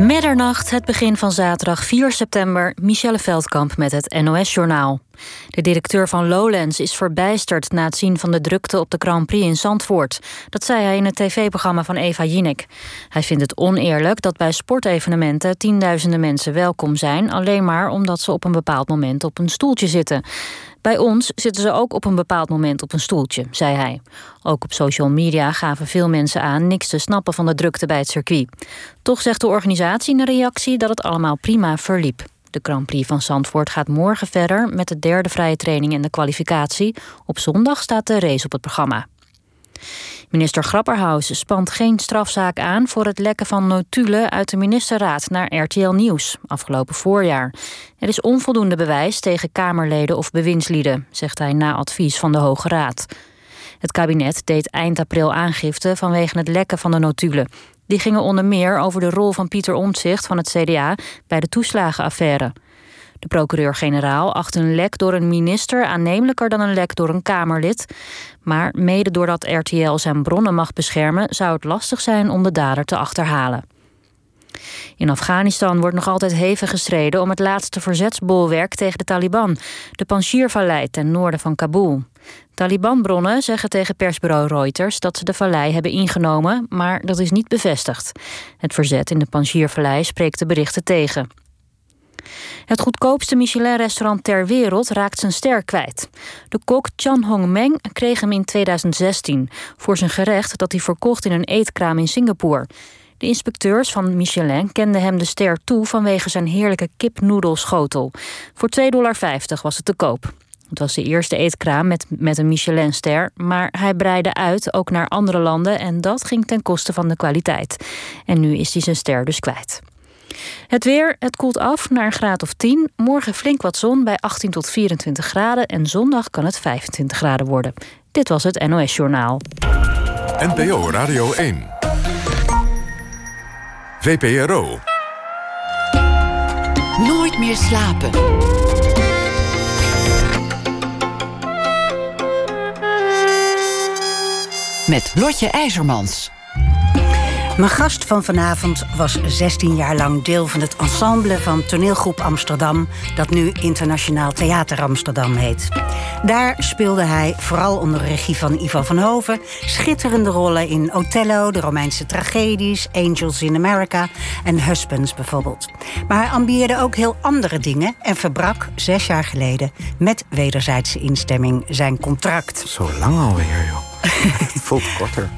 Middernacht, het begin van zaterdag 4 september, Michelle Veldkamp met het NOS-journaal. De directeur van Lowlands is verbijsterd na het zien van de drukte op de Grand Prix in Zandvoort. Dat zei hij in het tv-programma van Eva Jinek. Hij vindt het oneerlijk dat bij sportevenementen tienduizenden mensen welkom zijn, alleen maar omdat ze op een bepaald moment op een stoeltje zitten. Bij ons zitten ze ook op een bepaald moment op een stoeltje, zei hij. Ook op social media gaven veel mensen aan niks te snappen van de drukte bij het circuit. Toch zegt de organisatie in een reactie dat het allemaal prima verliep. De Grand Prix van Zandvoort gaat morgen verder met de derde vrije training en de kwalificatie. Op zondag staat de race op het programma. Minister Grapperhaus spant geen strafzaak aan voor het lekken van notulen uit de ministerraad naar RTL Nieuws afgelopen voorjaar. Er is onvoldoende bewijs tegen Kamerleden of bewindslieden, zegt hij na advies van de Hoge Raad. Het kabinet deed eind april aangifte vanwege het lekken van de notulen. Die gingen onder meer over de rol van Pieter Omtzigt van het CDA bij de toeslagenaffaire. De procureur-generaal acht een lek door een minister aannemelijker dan een lek door een Kamerlid. Maar mede doordat RTL zijn bronnen mag beschermen, zou het lastig zijn om de dader te achterhalen. In Afghanistan wordt nog altijd hevig gestreden om het laatste verzetsbolwerk tegen de Taliban, de Panjshir-vallei ten noorden van Kabul. Taliban-bronnen zeggen tegen persbureau Reuters dat ze de vallei hebben ingenomen, maar dat is niet bevestigd. Het verzet in de Panjshir-vallei spreekt de berichten tegen. Het goedkoopste Michelin-restaurant ter wereld raakt zijn ster kwijt. De kok Chan Hong Meng kreeg hem in 2016 voor zijn gerecht dat hij verkocht in een eetkraam in Singapore. De inspecteurs van Michelin kenden hem de ster toe vanwege zijn heerlijke kipnoedelschotel. Voor 2,50 dollar was het te koop. Het was de eerste eetkraam met, met een Michelin-ster, maar hij breidde uit ook naar andere landen en dat ging ten koste van de kwaliteit. En nu is hij zijn ster dus kwijt. Het weer, het koelt af naar een graad of 10. Morgen flink wat zon bij 18 tot 24 graden en zondag kan het 25 graden worden. Dit was het NOS Journaal. NPO Radio 1. VPRO. Nooit meer slapen. Met Lotje IJzermans. Mijn gast van vanavond was 16 jaar lang deel van het ensemble van toneelgroep Amsterdam, dat nu Internationaal Theater Amsterdam heet. Daar speelde hij, vooral onder regie van Ivan van Hoven, schitterende rollen in Othello, de Romeinse tragedies, Angels in America en Husbands bijvoorbeeld. Maar hij ambieerde ook heel andere dingen en verbrak zes jaar geleden met wederzijdse instemming zijn contract. Zo lang alweer, joh. Het voelt korter.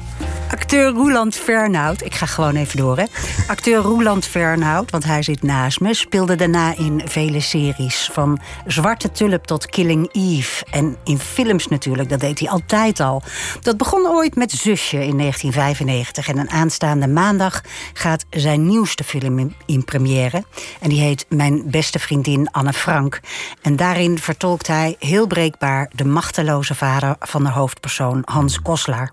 Acteur Roeland Fernhout, ik ga gewoon even door hè. Acteur Roeland Fernhout, want hij zit naast me, speelde daarna in vele series. Van Zwarte Tulp tot Killing Eve. En in films natuurlijk, dat deed hij altijd al. Dat begon ooit met Zusje in 1995. En een aanstaande maandag gaat zijn nieuwste film in, première. En die heet Mijn beste vriendin Anne Frank. En daarin vertolkt hij heel breekbaar de machteloze vader van de hoofdpersoon Hans Koslaar.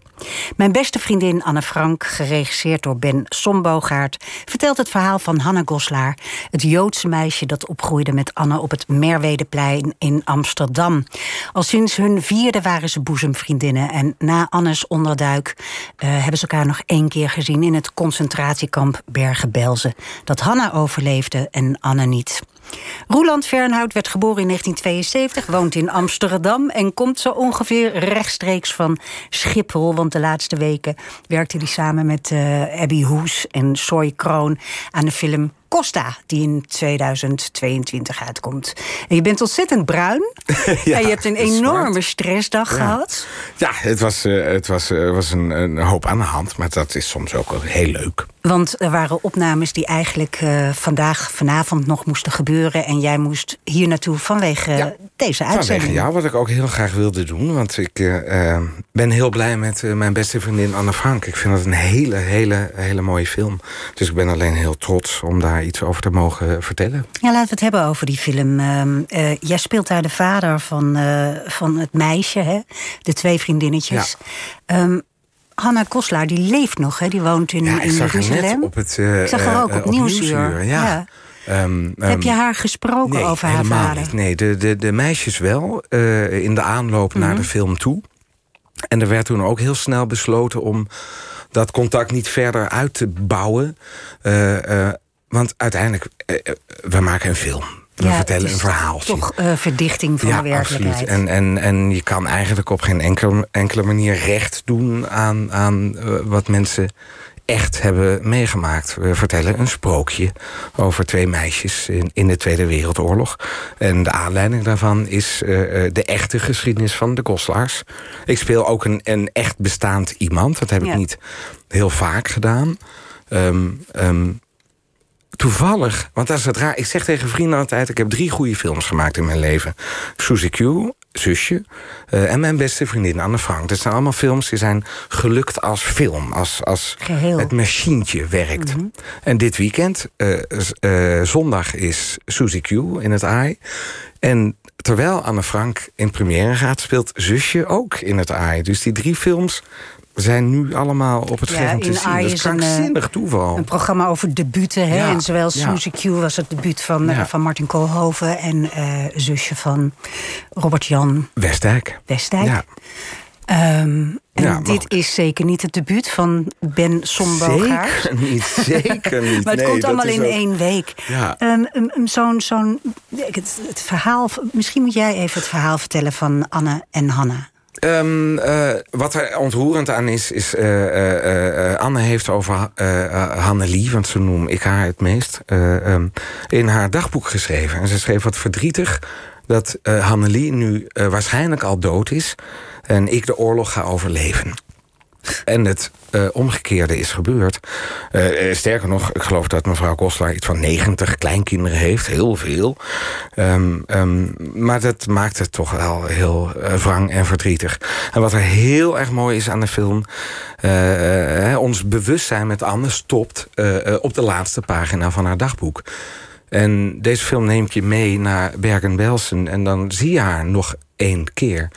Mijn beste vriendin Anne Frank, geregisseerd door Ben Sombogaert, vertelt het verhaal van Hanne Goslaar, het Joodse meisje dat opgroeide met Anne op het Merwedeplein in Amsterdam. Al sinds hun vierde waren ze boezemvriendinnen en na Annes onderduik uh, hebben ze elkaar nog één keer gezien in het concentratiekamp Bergen-Belsen, dat Hanne overleefde en Anne niet. Roeland Fernhout werd geboren in 1972, woont in Amsterdam en komt zo ongeveer rechtstreeks van Schiphol. Want de laatste weken werkte hij samen met uh, Abby Hoes en Soy Kroon aan de film Costa, die in 2022 uitkomt. En je bent ontzettend bruin. ja, en je hebt een enorme stressdag gehad. Ja, het was, uh, het was, uh, was een, een, hoop aan de hand. Maar dat is soms ook heel leuk. Want er waren opnames die eigenlijk uh, vandaag, vanavond nog moesten gebeuren. En jij moest hier naartoe vanwege ja, deze uitzending. Vanwege jou, wat ik ook heel graag wilde doen. Want ik ben heel blij met mijn beste vriendin Anne Frank. Ik vind het een hele, hele, hele mooie film. Dus ik ben alleen heel trots om daar iets over te mogen vertellen. Ja, laten we het hebben over die film. Uh, jij speelt daar de vader van, uh, van het meisje, hè? de twee vriendinnetjes. Ja. Um, Hanna Koslaar, die leeft nog, hè? die woont in, ja, in Jeruzalem. Op het, uh, ik zag haar ook op, op Nieuwsuur. Ja. ja. Um, Heb je haar gesproken nee, over haar vader? Niet. Nee, de, de, de meisjes wel, in de aanloop mm -hmm. naar de film toe. En er werd toen ook heel snel besloten om dat contact niet verder uit te bouwen. Uh, uh, want uiteindelijk, uh, we maken een film. We Ja, vertellen een is verhaaltje. Toch eh, verdichting van ja, de werkelijkheid. absoluut. En, en, en je kan eigenlijk op geen enkele, enkele manier recht doen aan, aan eh, wat mensen echt hebben meegemaakt. We vertellen een sprookje over twee meisjes in, in de Tweede Wereldoorlog. En de aanleiding daarvan is eh, eh, de echte geschiedenis van de Goslaars. Ik speel ook een, een echt bestaand iemand. Dat heb Ja. ik niet heel vaak gedaan. Ehm, toevallig, want dat is het raar. Ik zeg tegen vrienden altijd: ik heb drie goede films gemaakt in mijn leven: Suzy Q, zusje, eh, en mijn beste vriendin Anne Frank. Dat zijn allemaal films die zijn gelukt als film, als, als Geheel. het machientje werkt. En dit weekend, eh, eh, zondag, is Suzy Q in het AI. En terwijl Anne Frank in première gaat, speelt zusje ook in het AI. Dus die drie films zijn nu allemaal op het Ja, te zien. Dat is een, eh, krankzinnig toeval. Een programma over debuten. Hè? Ja, en zowel ja. Suzy Q was het debuut van, eh, van Martin Koolhoven... en eh, zusje van Robert-Jan Westdijk. Westdijk. Ja. Ehm, en Ja, dit goed. is zeker niet het debuut van Ben Sombogaert. Zeker niet, zeker niet. Maar het Nee, komt allemaal in ook- één week. Ja. Um, Zo'n, zo'n, het, het verhaal, misschien moet jij even het verhaal vertellen van Anne en Hanna. Ehm, eh, wat er ontroerend aan is, is eh, eh, Anne heeft over Hannelie, want zo noem ik haar het meest, eh, ehm, in haar dagboek geschreven. En ze schreef wat verdrietig dat Hannelie nu waarschijnlijk al dood is en ik de oorlog ga overleven. En het uh, omgekeerde is gebeurd. Uh, sterker nog, ik geloof dat mevrouw Goslar iets van 90 kleinkinderen heeft. Heel veel. Um, um, maar dat maakt het toch wel heel wrang en verdrietig. En wat er heel erg mooi is aan de film... Ons bewustzijn met Anne stopt op de laatste pagina van haar dagboek. En deze film neemt je mee naar Bergen-Belsen... en dan zie je haar nog één keer.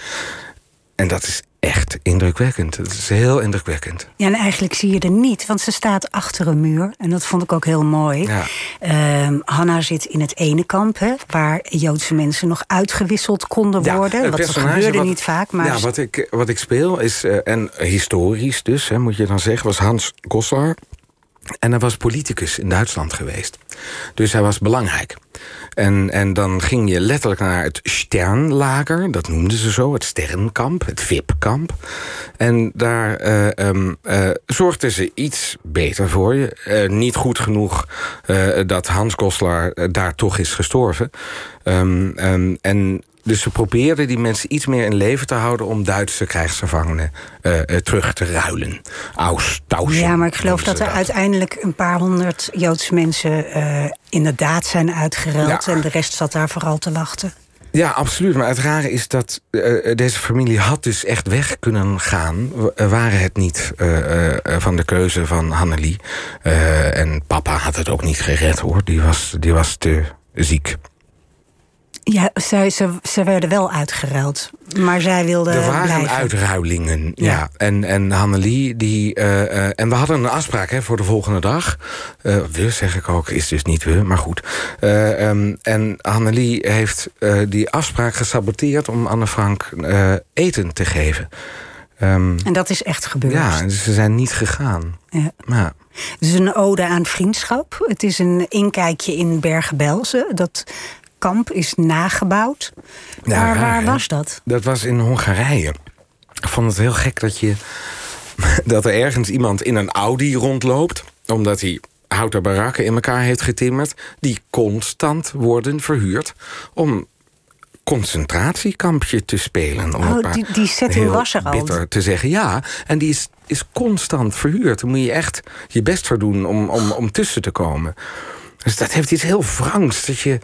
En dat is echt indrukwekkend. Het is heel indrukwekkend. Ja, en eigenlijk zie je er niet, want ze staat achter een muur. En dat vond ik ook heel mooi. Ja. Uh, Hanna zit in het ene kamp, hè, waar Joodse mensen nog uitgewisseld konden ja, worden. Wat gebeurde wat, niet vaak. Maar ja, wat ik, wat ik speel is, uh, en historisch dus, hè, moet je dan zeggen, was Hans Goslar. En hij was politicus in Duitsland geweest. Dus hij was belangrijk. En, en dan ging je letterlijk naar het Sternlager, dat noemden ze zo, het Sterrenkamp, het VIP-kamp. En daar uh, um, uh, zorgden ze iets beter voor je. Uh, niet goed genoeg dat Hans Goslar daar toch is gestorven. Um, um, en dus ze probeerden die mensen iets meer in leven te houden... om Duitse krijgsgevangenen uh, uh, terug te ruilen. Austauschen. Ja, maar ik geloof dat er dat. uiteindelijk een paar honderd Joodse mensen... Uh, inderdaad zijn uitgeruild ja. en de rest zat daar vooral te wachten. Ja, absoluut. Maar het rare is dat uh, deze familie had dus echt weg kunnen gaan... waren het niet uh, uh, van de keuze van Hannelie. en papa had het ook niet gered, hoor. Die was, die was te ziek. Ja, zij, ze, ze werden wel uitgeruild. Maar zij wilde Er waren blijven. uitruilingen, ja. ja. En, en Hannelie, die... Uh, uh, en we hadden een afspraak hè, voor de volgende dag. Uh, we, zeg ik ook, is dus niet we, maar goed. Um, en Hannelie heeft die afspraak gesaboteerd... om Anne Frank eten te geven. Um, en dat is echt gebeurd. Ja, dus ze zijn niet gegaan. Ja. ja. Het is een ode aan vriendschap. Het is een inkijkje in Bergen-Belsen. Dat kamp is nagebouwd. Ja, maar waar was dat? Dat was in Hongarije. Ik vond het heel gek dat, je, dat er ergens iemand in een Audi rondloopt... omdat hij houten barakken in elkaar heeft getimmerd... die constant worden verhuurd om concentratiekampje te spelen. Om oh, die, die setting was er al. bitter te zeggen. Ja, en die is, is constant verhuurd. Daar moet je echt je best voor doen om, om, om tussen te komen. Dus dat heeft iets heel wrangs. Dat je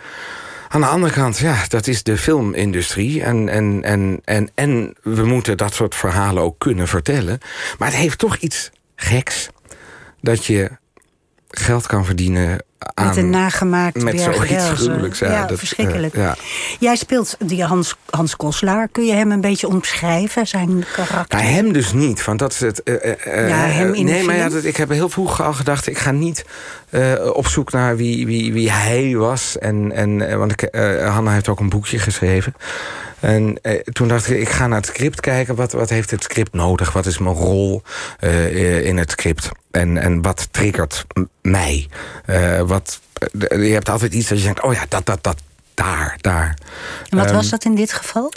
aan de andere kant, ja, dat is de filmindustrie. En, en, en, en, en we moeten dat soort verhalen ook kunnen vertellen. Maar het heeft toch iets geks. Dat je geld kan verdienen aan... Met een nagemaakt Met zoiets gruwelijks. Ja, ja dat, verschrikkelijk. Uh, ja. Jij speelt die Hans, Hans Koslaar. Kun je hem een beetje omschrijven, zijn karakter? Nou, hem dus niet, want dat is het... Uh, ja, hem in nee, maar ja, dat, ik heb heel vroeg al gedacht... ik ga niet op zoek naar wie, wie, wie hij was. En, en, want ik, Hanna heeft ook een boekje geschreven. En eh, toen dacht ik, ik ga naar het script kijken. Wat, wat heeft het script nodig? Wat is mijn rol uh, in het script? En, en wat triggert mij? Uh, wat, je hebt altijd iets dat je denkt, oh ja, dat, dat, dat, daar, daar. En wat um, was dat in dit geval?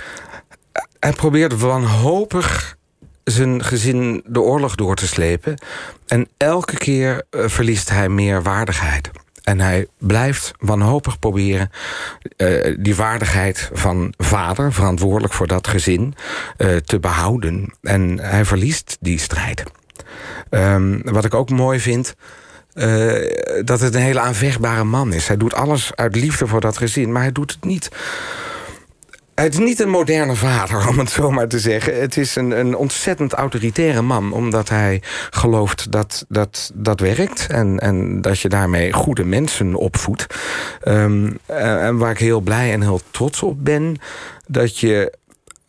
Hij probeert wanhopig zijn gezin de oorlog door te slepen. En elke keer verliest hij meer waardigheid. En hij blijft wanhopig proberen uh, die waardigheid van vader, verantwoordelijk voor dat gezin, uh, te behouden. En hij verliest die strijd. Um, wat ik ook mooi vind. Uh, dat het een hele aanvechtbare man is. Hij doet alles uit liefde voor dat gezin, maar hij doet het niet het is niet een moderne vader, om het zo maar te zeggen. Het is een, een ontzettend autoritaire man, omdat hij gelooft dat dat, dat werkt en, en dat je daarmee goede mensen opvoedt. Um, en waar ik heel blij en heel trots op ben, dat je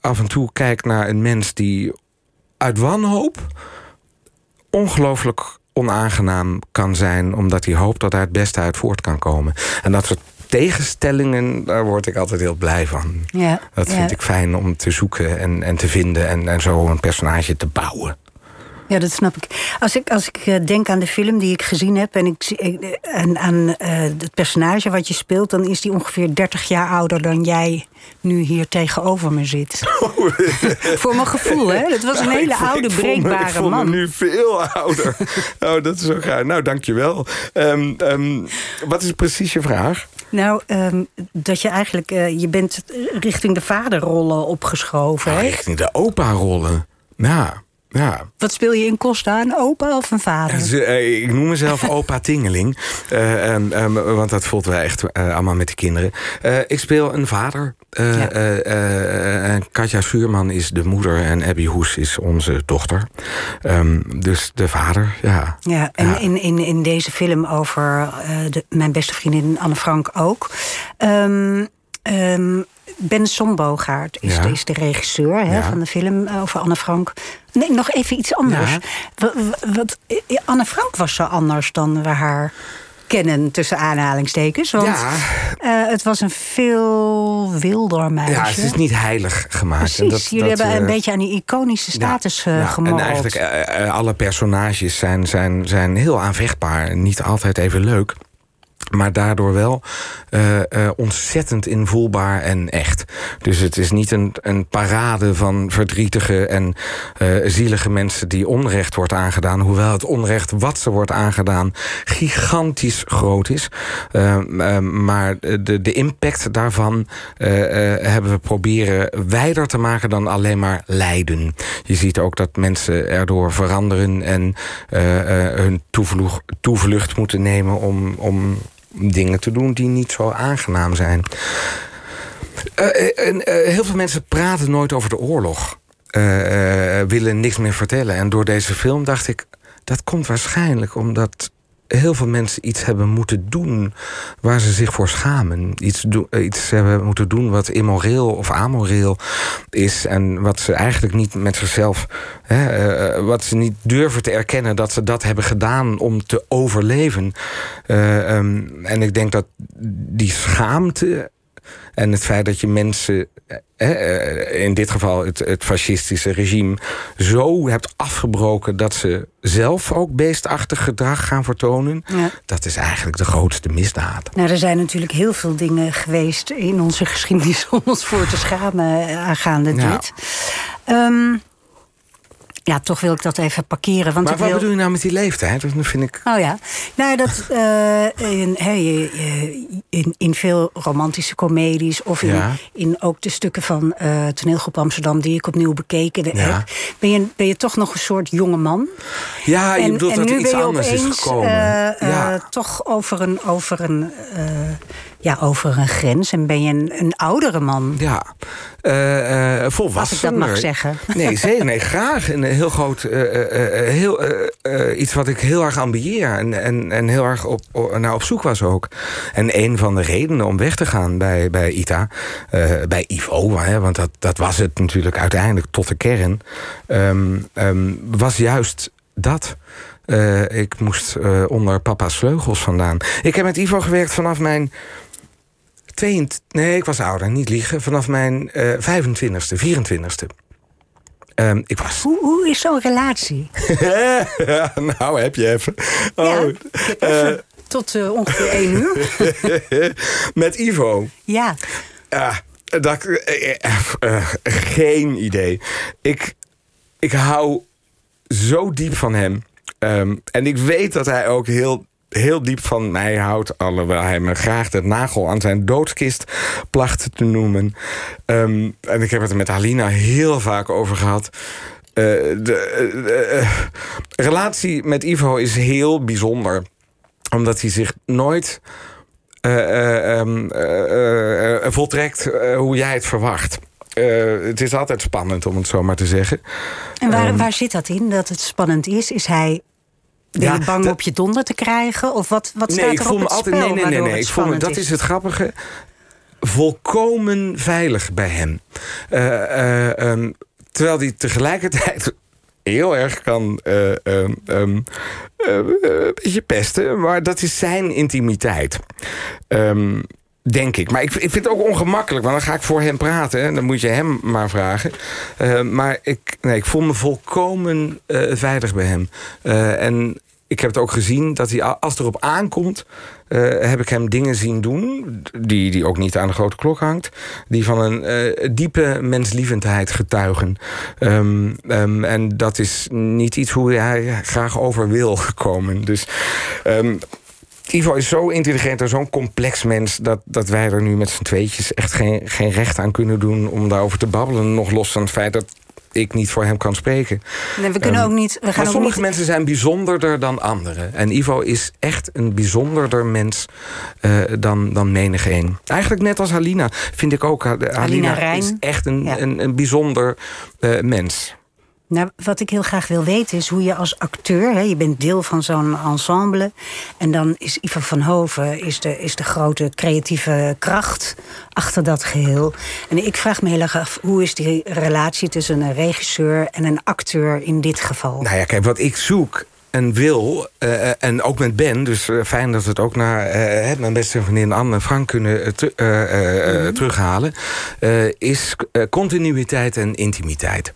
af en toe kijkt naar een mens die uit wanhoop ongelooflijk onaangenaam kan zijn... omdat hij hoopt dat daar het beste uit voort kan komen. En dat soort tegenstellingen, daar word ik altijd heel blij van. Ja, dat vind ja. ik fijn om te zoeken en, en te vinden en, en zo een personage te bouwen. Ja, dat snap ik. Als ik, als ik eh, denk aan de film die ik gezien heb en ik, en aan uh, het personage wat je speelt, dan is die ongeveer 30 jaar ouder dan jij nu hier tegenover me zit. Voor mijn gevoel, hè? Dat was een Nou, hele oude, me- breekbare me man. nu veel ouder. oh, dat is zo gaar. Nou, dankjewel. Ehm ehm wat is precies je vraag? Nou, ehm, dat je eigenlijk, eh, je bent richting de vaderrollen opgeschoven. Ah, hè? richting de opa-rollen. Ja, ja. Wat speel je in Costa, een opa of een vader? Eh, ik noem mezelf opa Tingeling. Eh, ehm, want dat voelt wij echt eh, allemaal met de kinderen. Ik speel een vader. Ja. Katja Schuurman is de moeder en Abby Hoes is onze dochter. Ehm, dus de vader, ja. Ja, en Ja. In, in, in deze film over de, mijn beste vriendin Anne Frank ook. Ehm, ben Sombogaert is, Ja. is de regisseur hè, Ja. van de film over Anne Frank. Nee, nog even iets anders. Ja. Wat, eh, Anne Frank was zo anders dan we haar kennen, tussen aanhalingstekens. Want eh, het was een veel wilder meisje. Ja, het is niet heilig gemaakt. Precies, jullie hebben eh, een beetje aan die iconische status eh ja, gemorreld. En eigenlijk eh, eh, alle personages zijn, zijn, zijn heel aanvechtbaar. Niet altijd even leuk. Maar daardoor wel eh, eh, ontzettend invoelbaar en echt. Dus het is niet een, een parade van verdrietige en eh, zielige mensen die onrecht wordt aangedaan. Hoewel het onrecht wat ze wordt aangedaan gigantisch groot is. Eh, eh, maar de, de impact daarvan hebben we proberen wijder te maken dan alleen maar lijden. Je ziet ook dat mensen erdoor veranderen en hun toevlucht, toevlucht moeten nemen om, om dingen te doen die niet zo aangenaam zijn. Eh, en, eh, heel veel mensen praten nooit over de oorlog. Eh, eh, willen niks meer vertellen. En door deze film dacht ik, dat komt waarschijnlijk omdat heel veel mensen iets hebben moeten doen waar ze zich voor schamen. Iets, iets hebben moeten doen wat immoreel of amoreel is. En wat ze eigenlijk niet met zichzelf. Hè, eh, eh, wat ze niet durven te erkennen dat ze dat hebben gedaan om te overleven. Eh, ehm, en ik denk dat die schaamte en het feit dat je mensen, eh, eh, in dit geval het, het fascistische regime, zo hebt afgebroken dat ze zelf ook beestachtig gedrag gaan vertonen, Ja. dat is eigenlijk de grootste misdaad. Nou, er zijn natuurlijk heel veel dingen geweest in onze geschiedenis om ons voor te schamen eh, aangaande Ja. dit. Ja, toch wil ik dat even parkeren. Want Maar wat wil... bedoel je nou met die leeftijd? Dat vind ik. Oh ja, nou dat eh, in, je- in, in veel romantische comedies of in, Ja. in ook de stukken van eh toneelgroep Amsterdam die ik opnieuw bekeken heb, Ja. ben, je, ben je toch nog een soort jonge man. Ja, je en, bedoelt en dat er iets ben je anders is gekomen. eh, ja. toch over een, over, een, ja, over een grens en ben je een, een oudere man. Ja, volwassen. Als ik dat mag zeggen. Nee, zeker. Nee, graag. Een heel groot. eh, heel, iets wat ik heel erg ambieer. En, en, en heel erg op, naar op zoek was ook. En een van de redenen om weg te gaan bij, bij ITA. bij Ivo, hè, want dat, dat was het natuurlijk uiteindelijk tot de kern. ehm, ehm, was juist dat. Ik moest onder papa's vleugels vandaan. Ik heb met Ivo gewerkt vanaf mijn 22, nee, ik was ouder, niet liegen. Vanaf mijn uh, 25ste, 24ste. Um, ik was... hoe, hoe is zo'n relatie? nou, heb je even. Oh, ja, uh, tot uh, ongeveer één uur. Met Ivo? Ja. Uh, dat, geen idee. Ik, ik hou zo diep van hem. Um, en ik weet dat hij ook heel heel diep van mij houdt. Alhoewel hij me graag de nagel aan zijn doodskist placht te noemen. Um, en ik heb het er met Alina heel vaak over gehad. Uh, de uh, relatie met Ivo is heel bijzonder. Omdat hij zich nooit uh, um, voltrekt hoe jij het verwacht. het is altijd spannend, om het zo maar te zeggen. En waar, um, waar zit dat in, dat het spannend is? Is hij ben je bang op je donder te krijgen? Of wat, wat staat er op het altijd, spel? Nee, nee, nee. nee. Ik voel me, dat is? is het grappige. Volkomen veilig bij hem. Uh, uh, um, terwijl hij tegelijkertijd heel erg kan uh, um, um, een beetje pesten. Maar dat is zijn intimiteit. Denk ik. Maar ik, ik vind het ook ongemakkelijk, want dan ga ik voor hem praten. Hè. Dan moet je hem maar vragen. Uh, maar ik, nee, ik voel me volkomen uh, veilig bij hem. Uh, en ik heb het ook gezien dat hij, als erop aankomt... heb ik hem dingen zien doen... Die, die ook niet aan de grote klok hangt... die van een diepe menslievendheid getuigen. Um, um, en dat is niet iets hoe hij graag over wil komen. Dus... Um, Ivo is zo intelligent en zo'n complex mens... Dat, dat wij er nu met z'n tweetjes echt geen, geen recht aan kunnen doen... om daarover te babbelen. Nog los van het feit dat ik niet voor hem kan spreken. Nee, we kunnen um, ook niet... We gaan maar ook sommige niet... mensen zijn bijzonderder dan anderen. En Ivo is echt een bijzonderder mens uh, dan, dan menig een. Eigenlijk net als Halina, vind ik ook. Halina, Halina Rijn. is echt een, Ja. een, een bijzonder uh, mens. Nou, wat ik heel graag wil weten is hoe je als acteur... Hè, je bent deel van zo'n ensemble... en dan is Ivo van Hoven is de, is de grote creatieve kracht achter dat geheel. En ik vraag me heel erg af, hoe is die relatie... tussen een regisseur en een acteur in dit geval? Nou ja, kijk, wat ik zoek en wil, uh, en ook met Ben, dus uh, fijn dat we het ook naar uh, mijn beste vriendin Anne en Frank kunnen mm -hmm. terughalen, is continuïteit en intimiteit.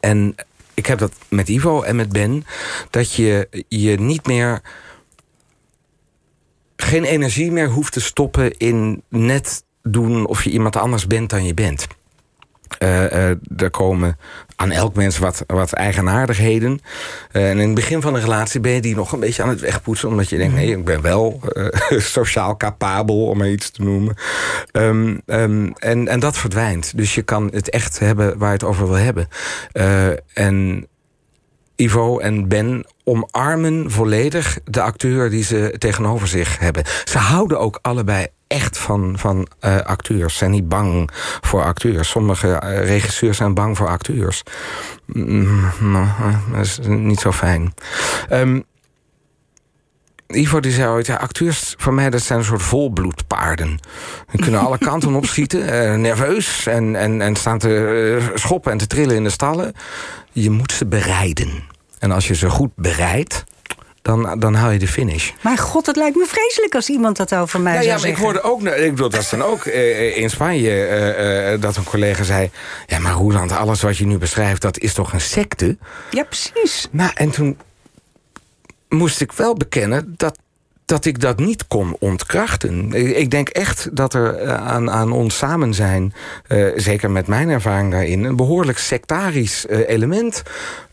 En ik heb dat met Ivo en met Ben, dat je je niet meer geen energie meer hoeft te stoppen in net doen of je iemand anders bent dan je bent. Uh, uh, er komen aan elk mens wat, wat eigenaardigheden. Uh, en in het begin van een relatie ben je die nog een beetje aan het wegpoetsen. Omdat je denkt, nee, ik ben wel sociaal capabel, om maar iets te noemen. Um, um, en, en dat verdwijnt. Dus je kan het echt hebben waar je het over wil hebben. en Ivo en Ben omarmen volledig de acteur die ze tegenover zich hebben. Ze houden ook allebei echt van, van uh, acteurs. Zijn niet bang voor acteurs. Sommige uh, regisseurs zijn bang voor acteurs. Nou, dat is niet zo fijn. Um, Ivo die zei ooit, ja, acteurs voor mij dat zijn een soort volbloedpaarden. Die kunnen alle kanten opschieten, uh, nerveus en, en, en staan te uh, schoppen en te trillen in de stallen. Je moet ze bereiden. En als je ze goed bereidt, dan, dan haal je de finish. Maar god, het lijkt me vreselijk als iemand dat over mij ja, zou ja, maar zeggen. ik hoorde ook, ik bedoel, dat is dan ook uh, in Spanje uh, dat een collega zei: Ja, maar Roeland, alles wat je nu beschrijft, dat is toch een secte? Ja, precies. Nou, en toen moest ik wel bekennen dat dat ik dat niet kon ontkrachten. Ik denk echt dat er aan, aan ons samen zijn, uh, zeker met mijn ervaring daarin, een behoorlijk sectarisch uh, element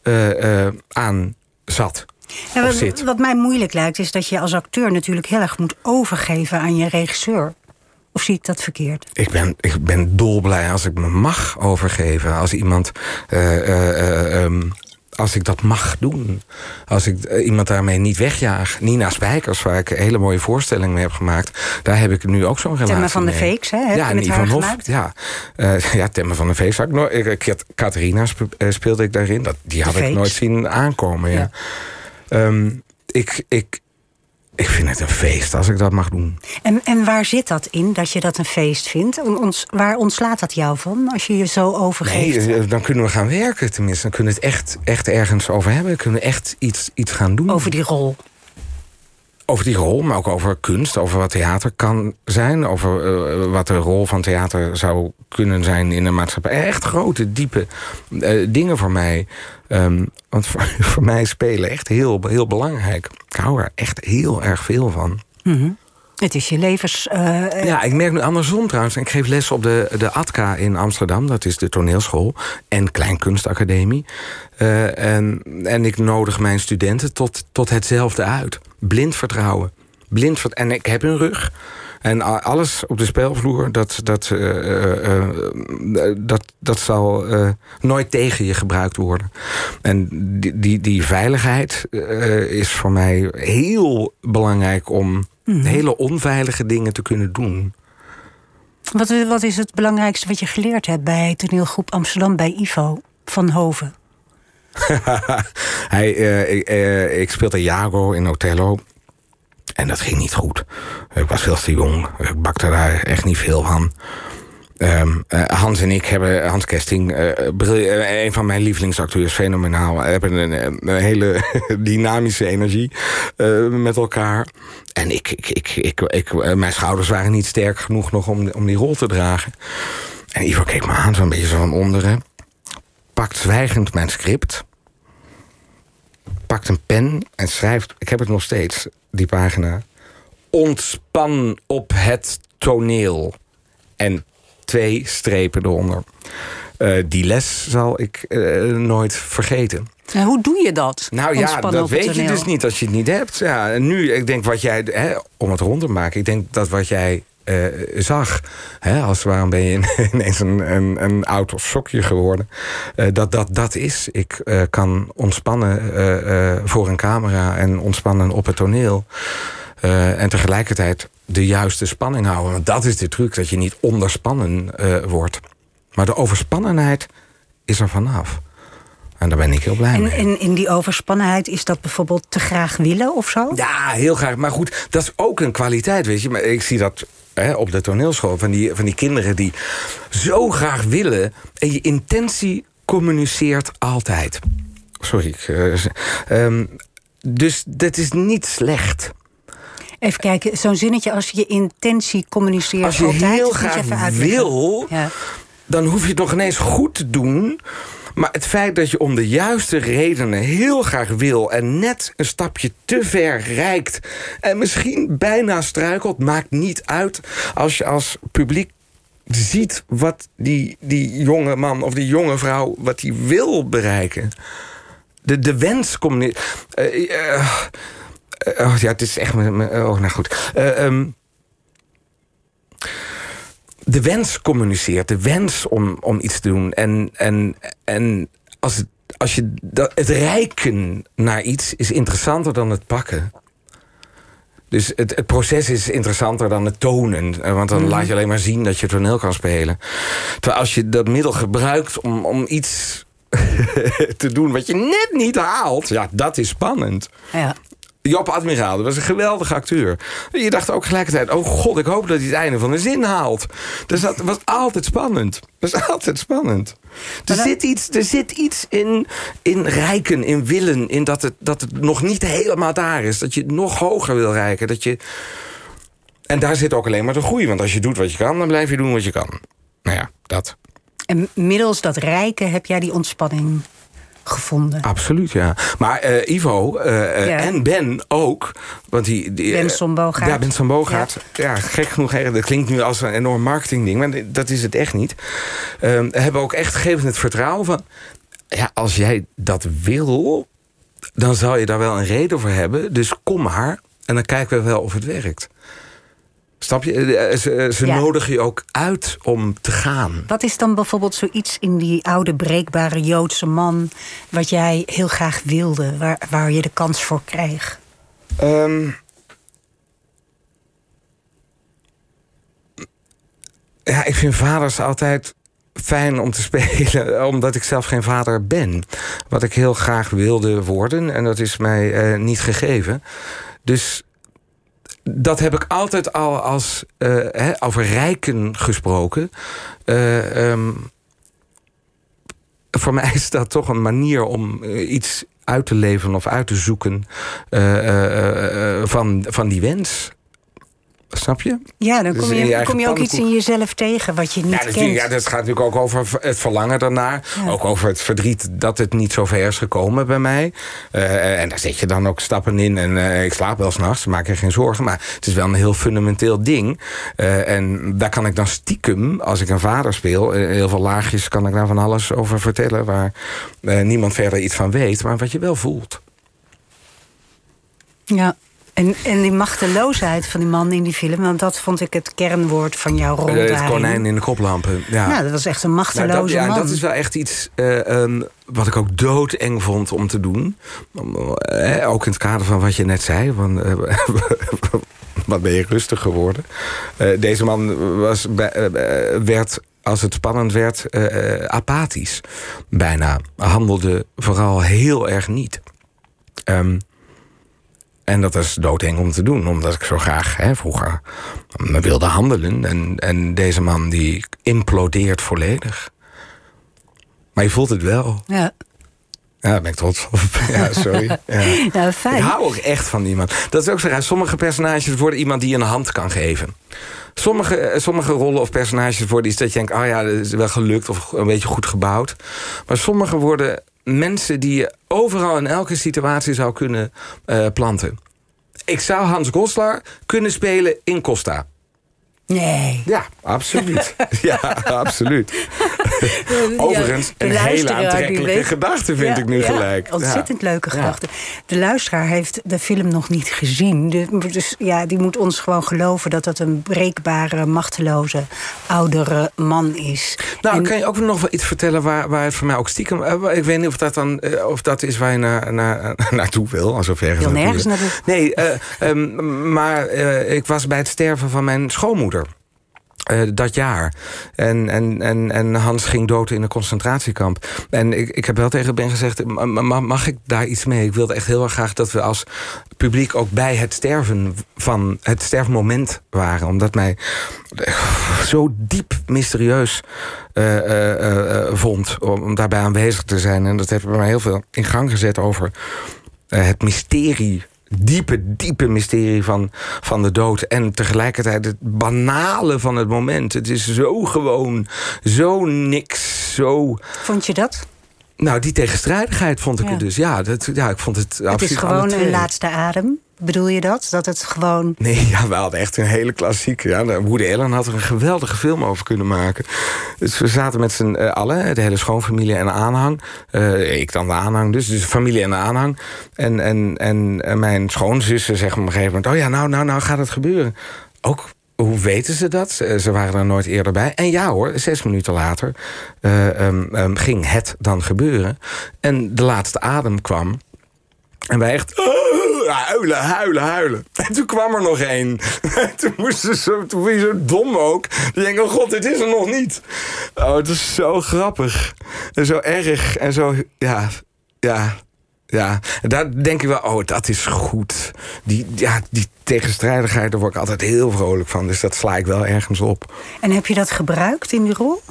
uh, aan zat. Ja, wat, wat mij moeilijk lijkt, is dat je als acteur natuurlijk heel erg moet overgeven aan je regisseur. Of zie ik dat verkeerd? Ik ben, ik ben dolblij als ik me mag overgeven. Als iemand. Um, als ik dat mag doen. Als ik uh, iemand daarmee niet wegjaag. Nina Spijkers, waar ik een hele mooie voorstelling mee heb gemaakt. Daar heb ik nu ook zo'n relatie Temmen van de mee. Feeks, hè? Heb ja, Ivan haar Hof. Ja, uh, ja Temmen van de Feeks. Had ik nooit, ik, Catharina speelde ik daarin. Dat, die had de ik nooit zien aankomen. Ja. ja. Um, ik, ik, ik vind het een feest als ik dat mag doen. En, en waar zit dat in, dat je dat een feest vindt? Ons, waar ontslaat dat jou van, als je je zo overgeeft? Nee, dan kunnen we gaan werken tenminste. Dan kunnen we het echt, echt ergens over hebben. Dan kunnen we echt iets, iets gaan doen. Over die rol? Over die rol, maar ook over kunst, over wat theater kan zijn, over uh, wat de rol van theater zou kunnen zijn in de maatschappij. Echt grote, diepe uh, dingen voor mij. Um, want voor, mij spelen echt heel, heel belangrijk. Ik hou er echt heel erg veel van. -hmm. Het is je levens. Uh, ja, ik merk nu andersom trouwens. Ik geef les op de, de ATKA in Amsterdam. Dat is de toneelschool. En Kleinkunstacademie. Uh, en, en ik nodig mijn studenten tot, tot hetzelfde uit. Blind vertrouwen. Blind en ik heb een rug. En alles op de speelvloer, dat, dat, dat, dat zal nooit tegen je gebruikt worden. En die, die, die veiligheid is voor mij heel belangrijk om mm. hele onveilige dingen te kunnen doen. Wat, wat is het belangrijkste wat je geleerd hebt bij toneelgroep Amsterdam bij Ivo van Hoven? Hij, ik, ik speelde Jago in Othello. En dat ging niet goed. Ik was veel te jong. Ik bakte daar echt niet veel van. Um, uh, Hans en ik hebben, Hans Kesting, uh, een van mijn lievelingsacteurs, fenomenaal. hebben een, hele dynamische energie met elkaar. En ik, ik, ik, ik, ik, mijn schouders waren niet sterk genoeg nog om, om die rol te dragen. En Ivo keek me aan, zo'n beetje zo van onderen. Pakt zwijgend mijn script. Pakt een pen en schrijft, ik heb het nog steeds, die pagina. Ontspan op het toneel. En twee strepen eronder. Uh, die les zal ik uh, nooit vergeten. En hoe doe je dat? Nou ja, dat weet je dus niet als je het niet hebt. Ja, en nu, ik denk wat jij, hè, om het rond te maken, ik denk dat wat jij uh, zag, hè, als waarom ben je ineens een, een, een oud sokje geworden, dat dat dat is. Ik kan ontspannen voor een camera en ontspannen op het toneel. en tegelijkertijd de juiste spanning houden. Want dat is de truc, dat je niet onderspannen uh, wordt. Maar de overspannenheid is er vanaf. En daar ben ik heel blij en, mee. En in die overspannenheid is dat bijvoorbeeld te graag willen of zo? Ja, heel graag. Maar goed, dat is ook een kwaliteit, weet je. Maar ik zie dat hè, op de toneelschool van die, van die kinderen die zo graag willen. En je intentie communiceert altijd. Sorry. Ik, uh, um, dus dat is niet slecht. Even kijken, zo'n zinnetje als je intentie communiceert. Als je altijd, heel graag wil, ja. dan hoef je het nog ineens goed te doen. Maar het feit dat je om de juiste redenen heel graag wil... en net een stapje te ver reikt... en misschien bijna struikelt, maakt niet uit... als je als publiek ziet wat die, die jonge man of die jonge vrouw... wat die wil bereiken. De, de wens komt niet... Uh, uh, oh, ja, het is echt... Oh, nou goed. Uh, um, de wens communiceert. De wens om, om iets te doen. En, en, en als, het, als je dat, het reiken naar iets is interessanter dan het pakken. Dus het, het proces is interessanter dan het tonen. Want dan mm. laat je alleen maar zien dat je toneel kan spelen. Terwijl als je dat middel gebruikt om, om iets te doen wat je net niet haalt... ja, dat is spannend. Ja. Job Admiraal, dat was een geweldige acteur. Je dacht ook gelijkertijd, oh god, ik hoop dat hij het einde van de zin haalt. Dus dat was altijd spannend. Dat is altijd spannend. Er, zit iets, er zit iets in, in rijken, in willen, in dat het, dat het nog niet helemaal daar is. Dat je het nog hoger wil rijken. Dat je... En daar zit ook alleen maar de groei. Want als je doet wat je kan, dan blijf je doen wat je kan. Nou ja, dat. En middels dat rijken heb jij die ontspanning gevonden. Absoluut, ja. Maar uh, Ivo uh, ja. en Ben ook. Want die, die, ben Sombogaard. Ja, Ben. Ja. ja, gek genoeg. Dat klinkt nu als een enorm marketingding. Maar dat is het echt niet. Uh, hebben ook echt gegeven het vertrouwen van... Ja, als jij dat wil... dan zal je daar wel een reden voor hebben. Dus kom maar. En dan kijken we wel of het werkt. Snap je? Ze, ze ja. nodigen je ook uit om te gaan. Wat is dan bijvoorbeeld zoiets in die oude breekbare Joodse man... wat jij heel graag wilde, waar, waar je de kans voor kreeg? Um, ja, ik vind vaders altijd fijn om te spelen, omdat ik zelf geen vader ben. Wat ik heel graag wilde worden, en dat is mij niet gegeven. Dus dat heb ik altijd al als hè, over rijken gesproken. Uh, um, voor mij is dat toch een manier om eh, iets uit te leven of uit te zoeken van, van die wens. Snap je? Ja, dan dus kom je, kom je ook iets in jezelf tegen wat je niet ja, kent. Ja, dat gaat natuurlijk ook over het verlangen daarnaar. Ook over het verdriet dat het niet zo ver is gekomen bij mij. Uh, en daar zet je dan ook stappen in. En uh, ik slaap wel s'nachts, maak je geen zorgen. Maar het is wel een heel fundamenteel ding. Uh, en daar kan ik dan stiekem, als ik een vader speel... heel veel laagjes kan ik daar van alles over vertellen... waar niemand verder iets van weet, maar wat je wel voelt. Ja, en, en die machteloosheid van die man in die film, want dat vond ik het kernwoord van jouw rol. Uh, het konijn in de koplampen. Ja. ja, dat was echt een machteloze nou, dat, ja, man. Dat is wel echt iets uh, um, wat ik ook doodeng vond om te doen. Uh, ook in het kader van wat je net zei. Van, wat ben je rustig geworden. deze man was, werd als het spannend werd, apathisch. Bijna. Handelde vooral heel erg niet. Um, en dat is doodeng om te doen, omdat ik zo graag hè, vroeger me wilde handelen. En, en deze man die implodeert volledig. Maar je voelt het wel. Ja. Ja, daar ben ik trots op. Ja, sorry. Ja. Nou, fijn. Ik hou ook echt van iemand. Dat is ook zo raar. Sommige personages worden iemand die een hand kan geven. Sommige, sommige rollen of personages worden iets dat je denkt... oh ja, dat is wel gelukt of een beetje goed gebouwd. Maar sommige worden mensen die je overal in elke situatie zou kunnen uh, planten. Ik zou Hans Goslar kunnen spelen in Costa. Nee. Ja, absoluut. ja, absoluut. Overigens, een hele aantrekkelijke gedachte vind ja, ik nu ja, gelijk. Ontzettend leuke gedachte. De luisteraar heeft de film nog niet gezien. Dus ja, die moet ons gewoon geloven dat dat een breekbare, machteloze, oudere man is. Nou, en, kan je ook nog wel iets vertellen waar, waar het voor mij ook stiekem... Ik weet niet of dat dan of dat is waar je naar, naar, naartoe wil. Alsof ergens wil nergens naartoe. Nee, uh, um, maar ik was bij het sterven van mijn schoonmoeder. Uh, dat jaar. En, en, en, en Hans ging dood in een concentratiekamp. En ik, ik heb wel tegen Ben gezegd: mag ik daar iets mee? Ik wilde echt heel erg graag dat we als publiek ook bij het sterven van het sterfmoment waren. Omdat mij zo diep mysterieus uh, uh, vond om daarbij aanwezig te zijn. En dat heeft bij mij heel veel in gang gezet over het mysterie diepe, diepe mysterie van, van de dood. En tegelijkertijd het banale van het moment. Het is zo gewoon, zo niks, zo... Vond je dat? Nou, die tegenstrijdigheid vond ik ja. het dus. Ja, dat, ja, ik vond het Het is gewoon een laatste adem. Bedoel je dat? Dat het gewoon... Nee, ja, we hadden echt een hele klassieke. Ja, Woody Allen had er een geweldige film over kunnen maken. Dus we zaten met z'n uh, allen, de hele schoonfamilie en aanhang. Uh, ik dan de aanhang dus, dus familie en aanhang. En, en, en mijn schoonzussen zeggen op een gegeven moment... oh ja, nou, nou, nou gaat het gebeuren. Ook hoe weten ze dat? Ze waren er nooit eerder bij. En ja hoor, zes minuten later um, um, ging het dan gebeuren. En de laatste adem kwam. En wij echt huilen, huilen, huilen. En toen kwam er nog één. toen moesten ze, toen je zo dom ook. Die denken, oh god, dit is er nog niet. Oh, het is zo grappig. En zo erg. En zo, ja, ja, ja. Daar denk ik wel, oh, dat is goed. Die, ja, die tegenstrijdigheid, daar word ik altijd heel vrolijk van. Dus dat sla ik wel ergens op. En heb je dat gebruikt in die rol?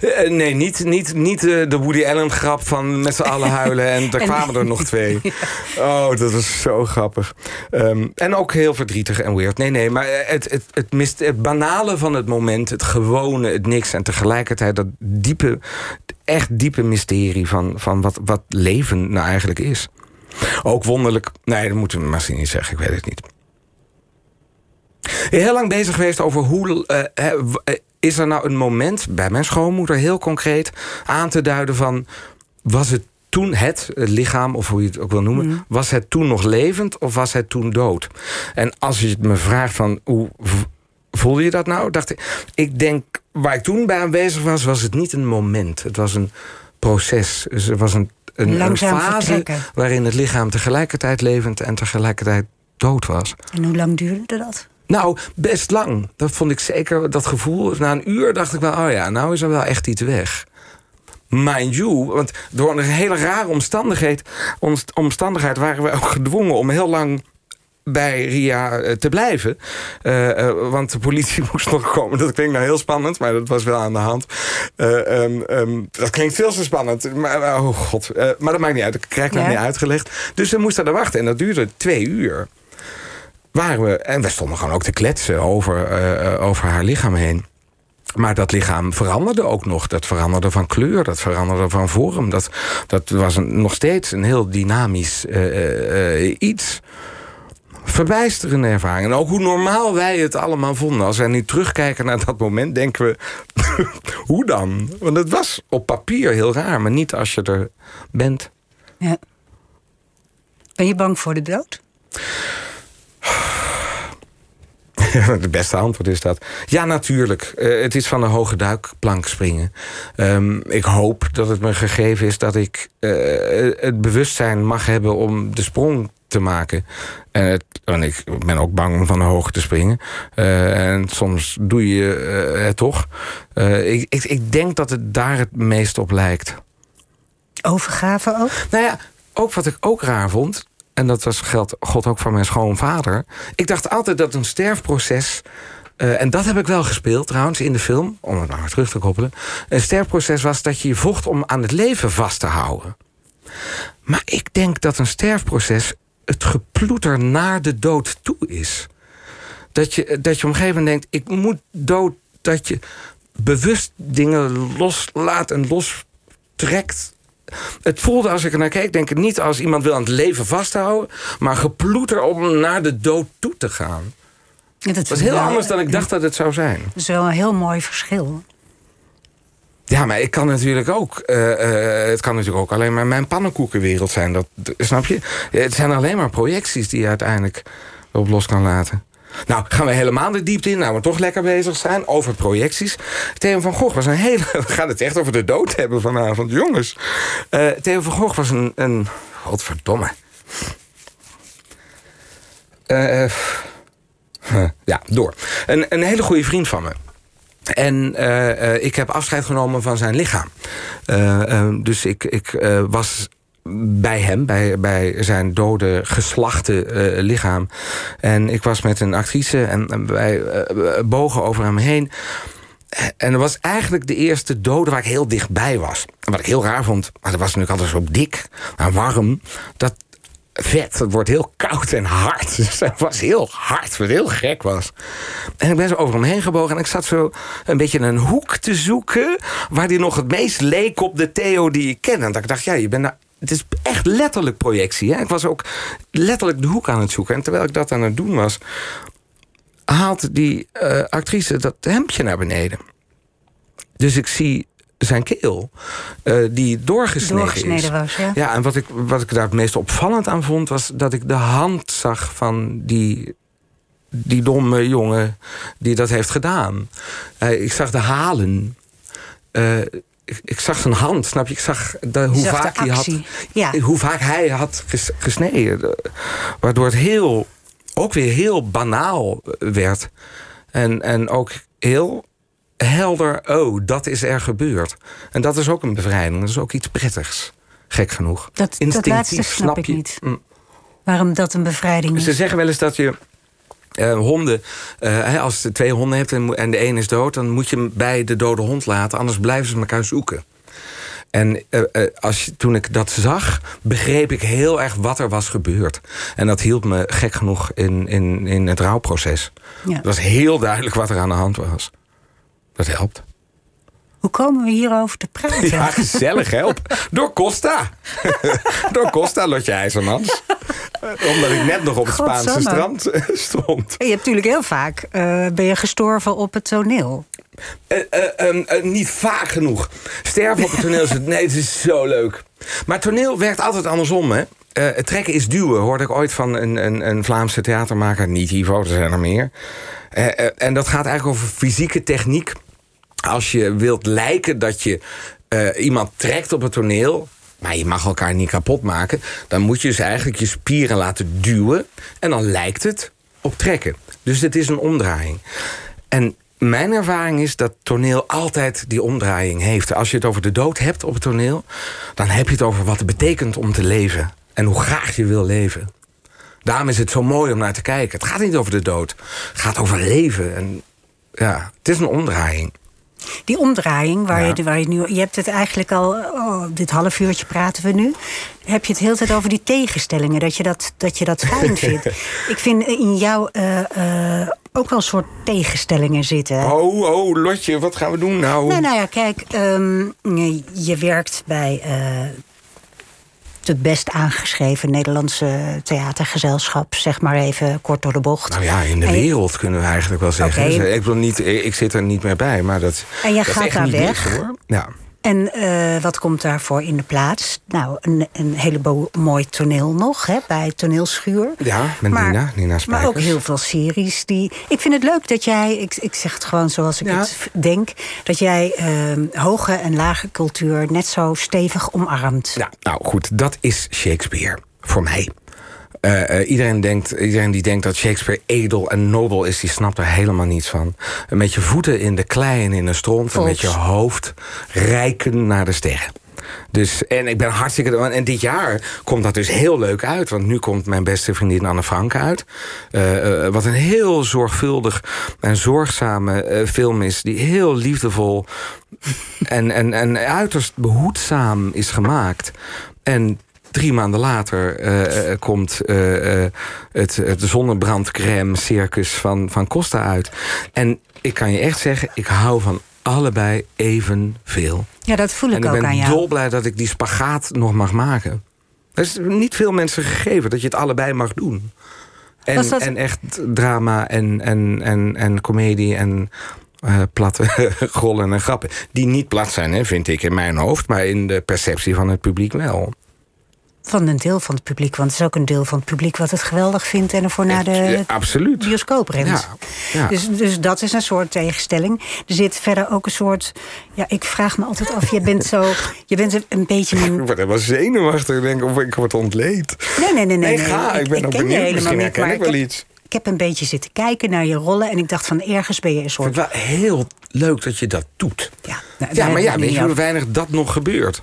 Uh, nee, niet, niet, niet uh, de Woody Allen grap van met z'n allen huilen. En er kwamen er nog twee. Oh, dat was zo grappig. Um, en ook heel verdrietig en weird. Nee, nee, maar het, het, het, mist, het banale van het moment, het gewone, het niks. En tegelijkertijd dat diepe, echt diepe mysterie van, van wat, wat leven nou eigenlijk is. Ook wonderlijk. Nee, dat moeten we misschien niet zeggen, ik weet het niet. Heel lang bezig geweest over hoe. Uh, is er nou een moment bij mijn schoonmoeder heel concreet aan te duiden van was het toen het, het lichaam, of hoe je het ook wil noemen, mm. was het toen nog levend of was het toen dood? En als je me vraagt van hoe voelde je dat nou? Dacht ik, ik denk waar ik toen bij aanwezig was, was het niet een moment. Het was een proces. Dus het was een, een, een fase vertrekken. waarin het lichaam tegelijkertijd levend en tegelijkertijd dood was. En hoe lang duurde dat? Nou, best lang. Dat vond ik zeker, dat gevoel. Na een uur dacht ik wel, oh ja, nou is er wel echt iets weg. Mind you, want door een hele rare omstandigheid, omstandigheid waren we ook gedwongen om heel lang bij Ria eh, te blijven. Eh, eh, want de politie moest nog komen. Dat klinkt nou heel spannend, maar dat was wel aan de hand. Eh, ehm, ehm, dat klinkt veel te spannend. Maar, oh god. Maar dat maakt niet uit. Ik krijg het Ja. niet uitgelegd. Dus we moesten er wachten. En dat duurde twee uur. Waren we, en we stonden gewoon ook te kletsen over, eh, eh, over haar lichaam heen. Maar dat lichaam veranderde ook nog. Dat veranderde van kleur, dat veranderde van vorm. Dat, dat was nog steeds een heel dynamisch eh, iets. Verbijsterende ervaring. En ook hoe normaal wij het allemaal vonden. Als wij nu terugkijken naar dat moment, denken we... hoe dan? Want het was op papier heel raar, maar niet als je er bent. Ja. Ben je bang voor de dood? Het beste antwoord is dat. Ja, natuurlijk. Eh, het is van een hoge duikplank springen. Ehm, ik hoop dat het me gegeven is dat ik eh, het bewustzijn mag hebben om de sprong te maken. En, het, en ik ben ook bang om van de hoogte te springen. Eh, en soms doe je het toch. Ik, ik, ik denk dat het daar het meest op lijkt. Overgave ook? Nou ja, ook wat ik ook raar vond. En dat was, geldt God ook voor mijn schoonvader. Ik dacht altijd dat een sterfproces. eh, en dat heb ik wel gespeeld trouwens in de film. Om het maar weer terug te koppelen. Een sterfproces was dat je je vocht om aan het leven vast te houden. Maar ik denk dat een sterfproces het geploeter naar de dood toe is. Dat je, dat je op een gegeven moment denkt: ik moet dood. Dat je bewust dingen loslaat en lostrekt het voelde als ik er naar keek, denk ik niet als iemand wil aan het leven vasthouden, maar geploeter om naar de dood toe te gaan. Ja, dat Het was heel wel- anders dan ik dacht dat het zou zijn. Dat is wel een heel mooi verschil. Ja, maar ik kan natuurlijk ook. eh, eh, het kan natuurlijk ook alleen maar mijn pannenkoekenwereld zijn. Dat, snap je? Het zijn alleen maar projecties die je uiteindelijk op los kan laten. Nou, gaan we helemaal de diepte in, nou we toch lekker bezig zijn over projecties. Theo van Gogh was een hele. We gaan het echt over de dood hebben vanavond, jongens. Eh, Theo van Gogh was een. een godverdomme. Eh, ja, door. Een, een hele goede vriend van me. En ik heb afscheid genomen van zijn lichaam. Dus ik, ik was bij hem, bij, bij zijn dode, geslachte eh, lichaam. En ik was met een actrice en, wij eh, bogen over hem heen. En dat was eigenlijk de eerste dode waar ik heel dichtbij was. Wat ik heel raar vond, maar dat was natuurlijk altijd zo dik en warm... dat vet, het wordt heel koud en hard. Dus dat was heel hard, wat heel gek was. En ik ben zo over hem heen gebogen en ik zat zo een beetje een hoek te zoeken... waar die nog het meest leek op de Theo die ik ken. En dat ik dacht, ja, je bent daar... Het is echt letterlijk projectie. Hè? Ik was ook letterlijk de hoek aan het zoeken. En terwijl ik dat aan het doen was... haalt die eh, actrice dat hemdje naar beneden. Dus ik zie zijn keel, eh, die doorgesneden, Doorgesneden is. was, ja. Ja, en wat ik, wat ik daar het meest opvallend aan vond... was dat ik de hand zag van die, die domme jongen die dat heeft gedaan. Eh, ik zag de halen. Ik, zag zijn hand, snap je? Ik zag de, hoe, zag vaak hij had, ja. hoe vaak hij had ges- gesneden. Waardoor het heel, ook weer heel banaal werd. En, en ook heel helder, oh, dat is er gebeurd. En dat is ook een bevrijding. Dat is ook iets prettigs. Gek genoeg. Dat, dat Instinctief, laatste snap, ik je? niet. Mm. Waarom dat een bevrijding Ze is. zeggen wel eens dat je eh, honden, eh, als je twee honden hebt en, de een is dood, dan moet je hem bij de dode hond laten, anders blijven ze elkaar zoeken. En eh, als toen ik dat zag, begreep ik heel erg wat er was gebeurd. En dat hielp me gek genoeg in, in, in het rouwproces. Ja. Het was heel duidelijk wat er aan de hand was. Dat helpt. Hoe komen we hierover te praten? Ja, gezellig help. Door Costa. Door Costa, Lotje IJzermans. Omdat ik net nog op het Spaanse strand eh, stond. Je hebt natuurlijk heel vaak eh, ben je gestorven op het toneel. Eh, eh, ehm, eh, niet vaak genoeg. Sterven op het toneel is het... Nee, het is zo leuk. Maar toneel werkt altijd andersom, hè. Het trekken is duwen, hoorde ik ooit van een, een, een Vlaamse theatermaker. Niet Ivo, er zijn er meer. En dat gaat eigenlijk over fysieke techniek. Als je wilt lijken dat je eh, iemand trekt op het toneel... maar je mag elkaar niet kapot maken... dan moet je dus eigenlijk je spieren laten duwen... en dan lijkt het op trekken. Dus het is een omdraaiing. En mijn ervaring is dat toneel altijd die omdraaiing heeft. Als je het over de dood hebt op het toneel... dan heb je het over wat het betekent om te leven. En hoe graag je wil leven. Daarom is het zo mooi om naar te kijken. Het gaat niet over de dood. Het gaat over leven. En ja, het is een omdraaiing. Die omdraaiing waar, Ja. je, waar je nu. Je hebt het eigenlijk al. Oh, dit half uurtje praten we nu. Heb je het heel tijd over die tegenstellingen. Dat je dat, dat, je dat fijn vindt. Ik vind in jou eh, eh, ook wel een soort tegenstellingen zitten. Oh, oh, Lotje, wat gaan we doen nou? Nou, nou ja, kijk, ehm, je werkt bij eh, het best aangeschreven Nederlandse theatergezelschap, zeg maar even kort door de bocht. Nou ja, in de En je- wereld kunnen we eigenlijk wel zeggen. Dus, Ik, niet, ik zit er niet meer bij, maar dat, En jij dat gaat daar niet weg. hoor. Ja. En eh, wat komt daarvoor in de plaats? Nou, een, een heleboel mooi toneel nog, hè, bij Toneelschuur. ja, met Maar- Nina, Nina Maar Spijkers. ook heel veel series die. Ik vind het leuk dat jij, ik, ik zeg het gewoon zoals ik Ja. het denk, dat jij ehm, hoge en lage cultuur net zo stevig omarmt. Ja, nou goed, dat is Shakespeare voor mij. Eh, eh, iedereen, denkt, iedereen die denkt dat Shakespeare edel en nobel is, die snapt er helemaal niets van. Met je voeten in de klei en in de stront en met je hoofd reiken naar de sterren. Dus, en ik ben hartstikke. En dit jaar komt dat dus heel leuk uit. Want nu komt mijn beste vriendin Anne Frank uit. Eh, wat een heel zorgvuldig en zorgzame film is. Die heel liefdevol en, en, en uiterst behoedzaam is gemaakt. En drie maanden later eh, eh, komt eh, het, het zonnebrandcrème circus van, van Costa uit. En ik kan je echt zeggen, ik hou van allebei evenveel. Ja, dat voel ik, En ik ook ben aan jou. dolblij dat ik die spagaat nog mag maken. Er is niet veel mensen gegeven dat je het allebei mag doen. En, dat- en echt drama en, en, en, en comedie en eh, platte rollen en grappen. Die niet plat zijn, hè, vind ik, in mijn hoofd. Maar in de perceptie van het publiek wel. Van een deel van het publiek, want het is ook een deel van het publiek wat het geweldig vindt en ervoor naar de absoluut. bioscoop rent. Ja, ja. Dus, dus dat is een soort tegenstelling. Er zit verder ook een soort. Ja, ik vraag me altijd af. Je bent zo. Je bent een- beetje een. Ik word helemaal zenuwachtig. Ik denk of ik word ontleed. Nee, nee, nee, nee. Nee, ga. Ik ben ook ken je benieuwd. Misschien herken ik wel heb- iets. Ik heb een beetje zitten kijken naar je rollen en ik dacht van ergens ben je een Ik soort. vind het wel heel leuk dat je dat doet. Ja, nou, Ja, maar ja, ik weet je hoe weinig dat nog gebeurt?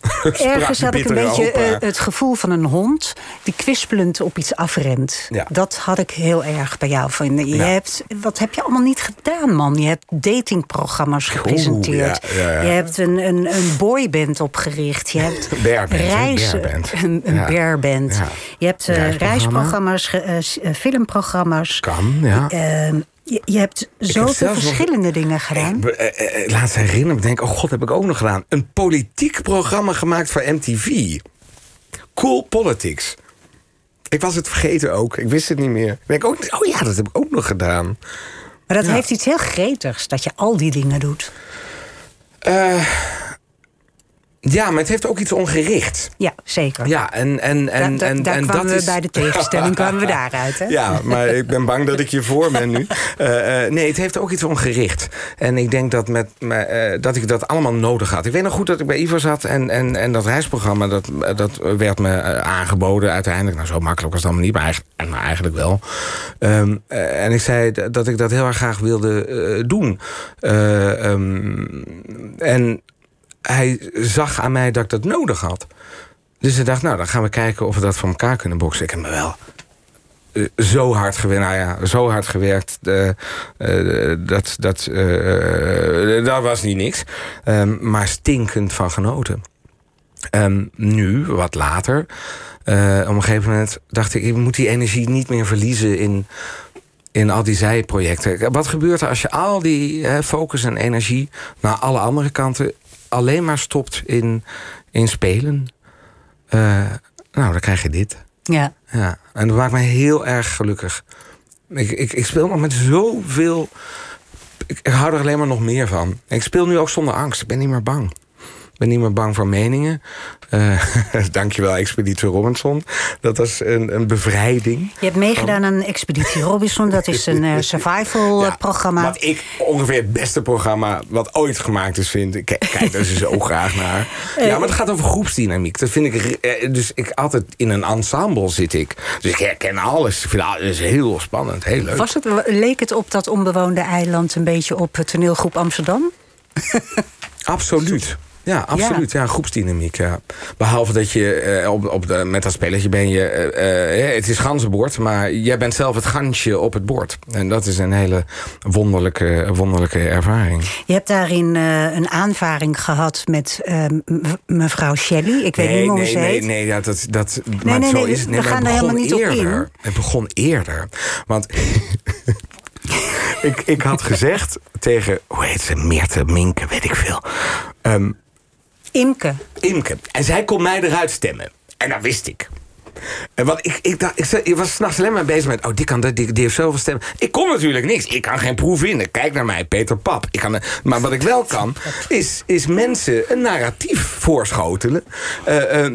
Ergens had ik een beetje eh, het gevoel van een hond die kwispelend op iets afrent. Ja. Dat had ik heel erg bij jou. Van, je Ja. hebt, wat heb je allemaal niet gedaan, man? Je hebt datingprogramma's gepresenteerd. ja. Je hebt een, een, een boyband opgericht. Je hebt Bearband, een, een bearband. Ja. Je hebt eh, Reisprogramma. reisprogramma's, eh, filmprogramma's. Kan, ja. Je, je hebt zoveel nog- verschillende dingen gedaan. Ik be- eh, eh, laat ze herinneren, ik denk, oh god, heb ik ook nog gedaan. Een politiek programma gemaakt voor MTV. Cool Politics. Ik was het vergeten ook, ik wist het niet meer. Ik denk, ook, oh ja, dat heb ik ook nog gedaan. Maar dat Ja. heeft iets heel gretigs, dat je al die dingen doet. Eh, ja, maar het heeft ook iets ongericht. Ja, zeker. Ja, en, en, en, Da- da- en, daar en kwamen dat we is... bij de tegenstelling kwamen we daaruit, hè? Ja, maar ik ben bang dat ik je voor ben nu. Eh, eh, nee, het heeft ook iets ongericht. En ik denk dat, met, me- eh, dat ik dat allemaal nodig had. Ik weet nog goed dat ik bij Ivo zat en, en, en dat reisprogramma... Dat, dat werd me aangeboden uiteindelijk. Nou, zo makkelijk was het allemaal niet, maar eigenlijk, maar eigenlijk wel. Ehm, eh, en ik zei dat ik dat heel erg graag wilde doen. Eh, ehm, en hij zag aan mij dat ik dat nodig had. Dus hij dacht, nou, dan gaan we kijken of we dat voor elkaar kunnen boksen. Ik heb me wel eh, zo hard gewerkt. Nou ja, zo hard gewerkt. eh, eh, dat, dat, dat was niet niks. Ehm, maar stinkend van genoten. Ehm, nu, wat later, op een gegeven moment dacht ik... ik moet die energie niet meer verliezen in, in al die zijprojecten. Wat gebeurt er als je al die focus en energie... naar alle andere kanten alleen maar stopt in, in spelen? Eh, nou, dan krijg je dit. Ja. Ja, en dat maakt mij heel erg gelukkig. Ik, ik, ik speel nog met zoveel... Ik, ik hou er alleen maar nog meer van. Ik speel nu ook zonder angst. Ik ben niet meer bang. Ik ben niet meer bang voor meningen. Eh dankjewel, Expeditie Robinson. Dat was een, een bevrijding. Je hebt meegedaan aan Expeditie Robinson. Dat is een eh, survival eh, Ja, programma. Wat ik ongeveer het beste programma wat ooit gemaakt is, vind. Ik kijk kijk daar zo graag naar. Ja, maar het gaat over groepsdynamiek. Dat vind ik. eh, Dus ik altijd in een ensemble zit ik. Dus ik herken alles. Ik vind alles heel spannend, heel leuk. Was het, leek het op dat onbewoonde eiland een beetje op het toneelgroep Amsterdam? Absoluut. Ja, absoluut. Ja, groepsdynamiek. Ja. Behalve dat je eh, op, op de, met dat spelletje ben je... eh, eh, het is ganzenbord, maar jij bent zelf het gansje op het bord. En dat is een hele wonderlijke, wonderlijke ervaring. Je hebt daarin een aanvaring gehad met eh, m- mevrouw Shelley. Ik weet niet hoe nee, ze nee, heet. nee, ja, dat, dat, maar nee, zo nee, is het. we maar gaan het daar helemaal begon niet op eerder. in. Het begon eerder. Want ik, ik had gezegd tegen, hoe heet ze, Meerte, Minke, weet ik veel. Ehm, Imke. Imke. En zij kon mij eruit stemmen. En dat wist ik. En wat ik, ik, dacht, ik, ik was s'nachts alleen maar bezig met... oh, die, kan, dat, die, die heeft zoveel stemmen. Ik kon natuurlijk niks. Ik kan geen proef vinden. Kijk naar mij, Peter Pap. Ik kan, maar wat ik wel kan, is, is mensen een narratief voorschotelen. Eh,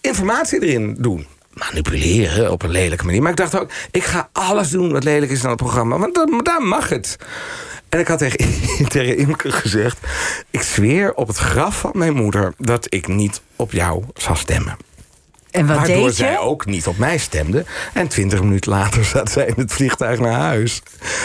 informatie erin doen. Manipuleren op een lelijke manier. Maar ik dacht ook, ik ga alles doen wat lelijk is aan het programma. Want daar mag het. En ik had tegen, tegen Imke gezegd... ik zweer op het graf van mijn moeder... dat ik niet op jou zal stemmen. En wat Waardoor deed zij ook niet op mij stemde. En twintig minuten later zat zij in het vliegtuig naar huis.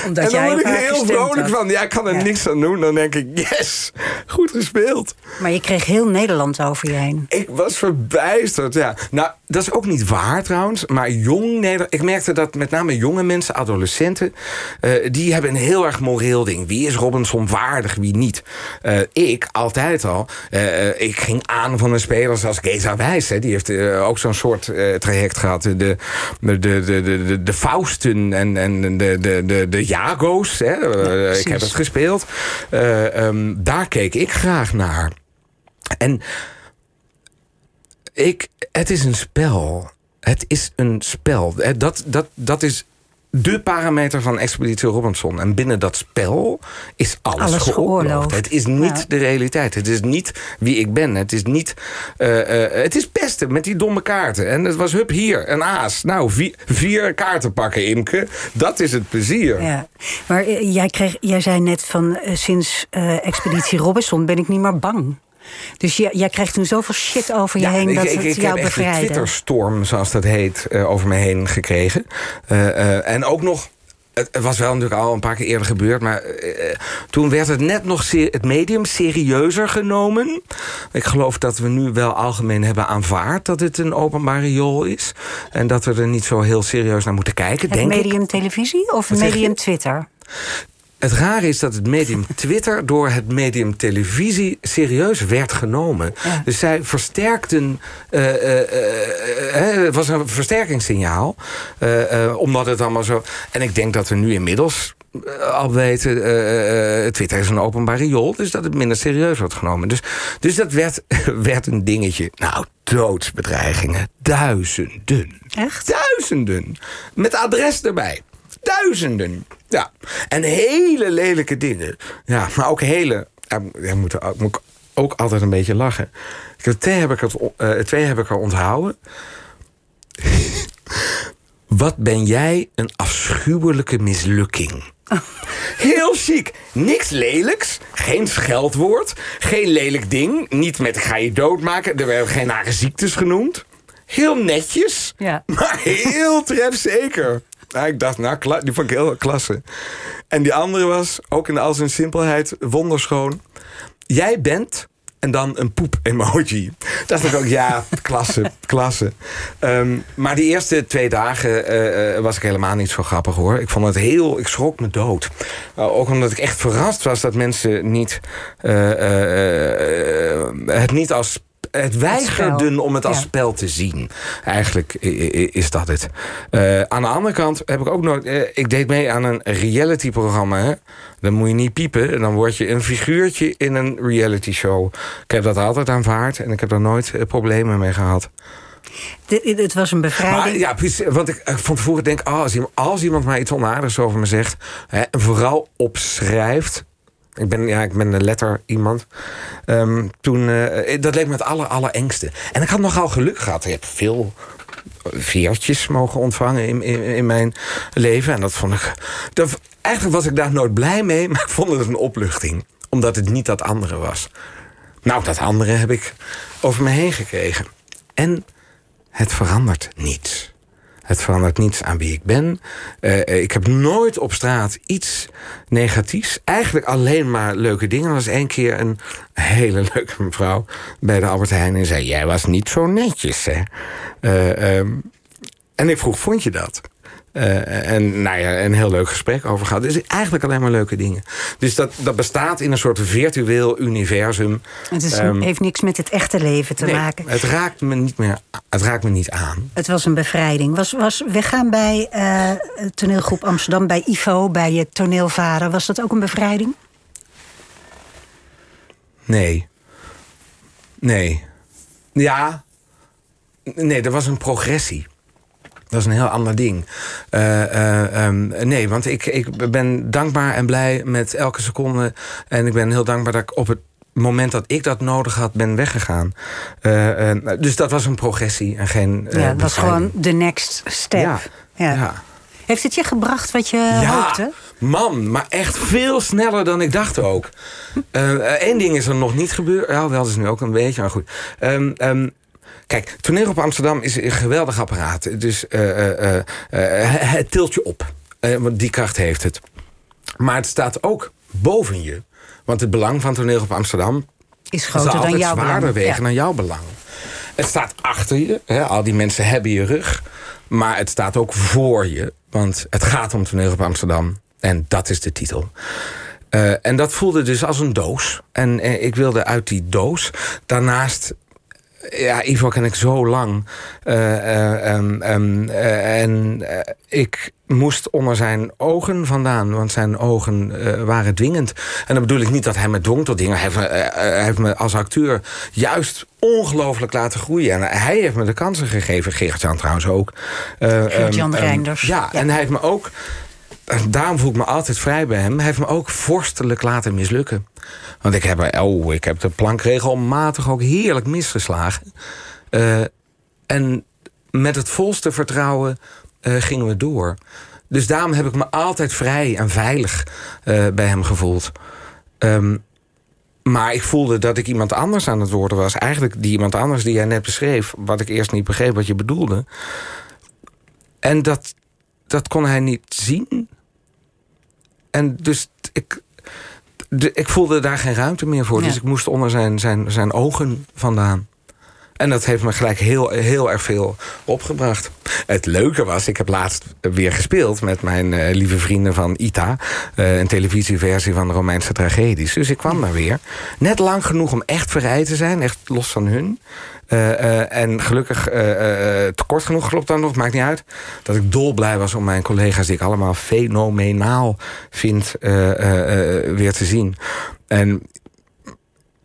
Omdat en dan word ik haar heel vrolijk had. van. Ja, ik kan er Ja. niks aan doen. Dan denk ik, yes, goed gespeeld. Maar je kreeg heel Nederland over je heen. Ik was verbijsterd, ja. Nou, dat is ook niet waar trouwens. Maar jong Nederland... Ik merkte dat met name jonge mensen, adolescenten... eh, die hebben een heel erg moreel ding. Wie is Robinson waardig, wie niet? Eh, ik, altijd al. eh, ik ging aan van een speler zoals Geza Wijs. Hè, die heeft ook zo'n soort eh, traject gehad. De, de, de, de, de, de, Fausten en, en de, de, de, de Jago's. Hè. Eh, ik heb het gespeeld. Eh, ehm, daar keek ik graag naar. En ik, het is een spel. Het is een spel. Dat, dat, dat is de parameter van Expeditie Robinson. En binnen dat spel is alles, Alles geoorloofd. geoorloofd. Het is niet Ja. de realiteit. Het is niet wie ik ben. Het is niet... eh, eh, het is pesten met die domme kaarten. En het was hup hier, een aas. Nou, vier, vier kaarten pakken, Imke. Dat is het plezier. Ja. Maar eh, jij, kreeg, jij zei net van sinds Expeditie Robinson ben ik niet meer bang. Dus jij, jij krijgt toen zoveel shit over je heen dat het jou heb echt een. Twitterstorm, zoals dat heet, eh, over me heen gekregen. Eh, eh, en ook nog. Het was wel natuurlijk al een paar keer eerder gebeurd, maar eh, toen werd het net nog het medium serieuzer genomen. Ik geloof dat we nu wel algemeen hebben aanvaard dat het een openbaar riool is. En dat we er niet zo heel serieus naar moeten kijken, Het denk ik. medium televisie of medium? Twitter? Het rare is dat het medium Twitter door het medium televisie serieus werd genomen. Ja. Dus zij versterkten. eh, eh, eh, het was een versterkingssignaal. omdat het allemaal zo. En ik denk dat we nu inmiddels. Al weten, Twitter is een openbaar riool, dus dat het minder serieus wordt genomen. Dus, dus dat werd, werd een dingetje. Nou, doodsbedreigingen. Duizenden. Echt? Duizenden. Met adres erbij. Duizenden. Ja. En hele lelijke dingen. Ja, maar ook hele. Ja, moet, moet ik ook altijd een beetje lachen. Ik heb, twee, heb ik het, eh, twee heb ik er onthouden. Wat ben jij een afschuwelijke mislukking. Heel chic. Niks lelijks. Geen scheldwoord. Geen lelijk ding. Niet met ik ga je doodmaken. Er werden geen nare ziektes genoemd. Heel netjes. Ja. Maar heel trefzeker. Nou, ik dacht, nou, die vond ik heel klasse. En die andere was, ook in al zijn simpelheid, wonderschoon. Jij bent... En dan een poep-emoji. Dacht ik ook, ja, klasse, klasse. Ehm, maar die eerste twee dagen eh, eh, was ik helemaal niet zo grappig hoor. Ik vond het heel, ik schrok me dood. Uh, ook omdat ik echt verrast was dat mensen niet, uh, het niet als het weigerden om het als ja. spel te zien. Eigenlijk is dat het. Uh, aan de andere kant heb ik ook nooit... Uh, ik deed mee aan een reality-programma. Dan moet je niet piepen. Dan word je een figuurtje in een reality-show. Ik heb dat altijd aanvaard. En ik heb daar nooit uh, problemen mee gehad. De, het was een bevrijding. Maar, ja, precies, want ik van tevoren denk... Oh, als, iemand, als iemand maar iets onaardigs over me zegt... Hè, en vooral opschrijft... Ik ben, ja, ik ben een letter iemand. Um, toen, uh, dat leek me het aller, allerengste. En ik had nogal geluk gehad. Ik heb veel veertjes mogen ontvangen in, in, in mijn leven. En dat vond ik... Eigenlijk was ik daar nooit blij mee, maar ik vond het een opluchting. Omdat het niet dat andere was. Nou, dat andere heb ik over me heen gekregen. En het verandert niets. Het verandert niets aan wie ik ben. Uh, ik heb nooit op straat iets negatiefs. Eigenlijk alleen maar leuke dingen. Er was één keer een hele leuke mevrouw bij de Albert Heijn... en zei, jij was niet zo netjes, hè? Uh, um, en ik vroeg, vond je dat? Uh, en nou ja, een heel leuk gesprek over gehad. Dus eigenlijk alleen maar leuke dingen. Dus dat, dat bestaat in een soort virtueel universum. Het is, um, heeft niks met het echte leven te nee, maken. Het raakt me niet meer. Het raakt me niet aan. Het was een bevrijding. Was, was weggaan bij uh, toneelgroep Amsterdam, bij Ivo, bij je toneelvader. Was dat ook een bevrijding? Nee. Nee. Ja. Nee, er was een progressie. Dat is een heel ander ding. Uh, uh, um, nee, want ik, ik ben dankbaar en blij met elke seconde. En ik ben heel dankbaar dat ik op het moment dat ik dat nodig had, ben weggegaan. Uh, dus dat was een progressie en geen. ja, dat was gewoon de next step. Ja, ja. ja. Heeft het je gebracht wat je ja, hoopte? Man, maar echt veel sneller dan ik dacht ook. Eén ding is er nog niet gebeurd. Ja, wel, dat is nu ook een beetje, maar goed. Um, um, Kijk, Toneel op Amsterdam is een geweldig apparaat. Dus uh, uh, uh, het tilt je op. want die kracht heeft het. Maar het staat ook boven je. Want het belang van Toneel op Amsterdam... Is groter dan jouw zwaarder belang. wegen Ja. dan jouw belang. Het staat achter je. Hè, al die mensen hebben je rug. Maar het staat ook voor je. Want het gaat om Toneel op Amsterdam. En dat is de titel. Uh, en dat voelde dus als een doos. En uh, ik wilde uit die doos. Daarnaast ja, Ivo ken ik zo lang. Uh, uh, um, um, uh, en ik moest onder zijn ogen vandaan, want zijn ogen waren dwingend. En dan bedoel ik niet dat hij me dwong tot dingen. Hij heeft me, hij heeft me als acteur juist ongelooflijk laten groeien. En hij heeft me de kansen gegeven. Gerrit-Jan trouwens ook. Gert-Jan um, Reinders. Ja, ja, en hij heeft me ook... Daarom voel ik me altijd vrij bij hem. Hij heeft me ook vorstelijk laten mislukken. Want ik heb, oh, ik heb de plank regelmatig ook heerlijk misgeslagen. Uh, en met het volste vertrouwen uh, gingen we door. Dus daarom heb ik me altijd vrij en veilig uh, bij hem gevoeld. Um, maar ik voelde dat ik iemand anders aan het worden was. Eigenlijk die iemand anders die jij net beschreef. Wat ik eerst niet begreep wat je bedoelde. En dat, dat kon hij niet zien. En dus ik, de, ik voelde daar geen ruimte meer voor. Ja. Dus ik moest onder zijn, zijn, zijn ogen vandaan. En dat heeft me gelijk heel, heel erg veel opgebracht. Het leuke was, ik heb laatst weer gespeeld met mijn uh, lieve vrienden van ITA. Uh, een televisieversie van de Romeinse tragedies. Dus ik kwam daar weer. Net lang genoeg om echt vrij te zijn, echt los van hun. Uh, uh, en gelukkig uh, te kort genoeg klopt dan nog, maakt niet uit. Dat ik dolblij was om mijn collega's, die ik allemaal fenomenaal vind, weer te zien. En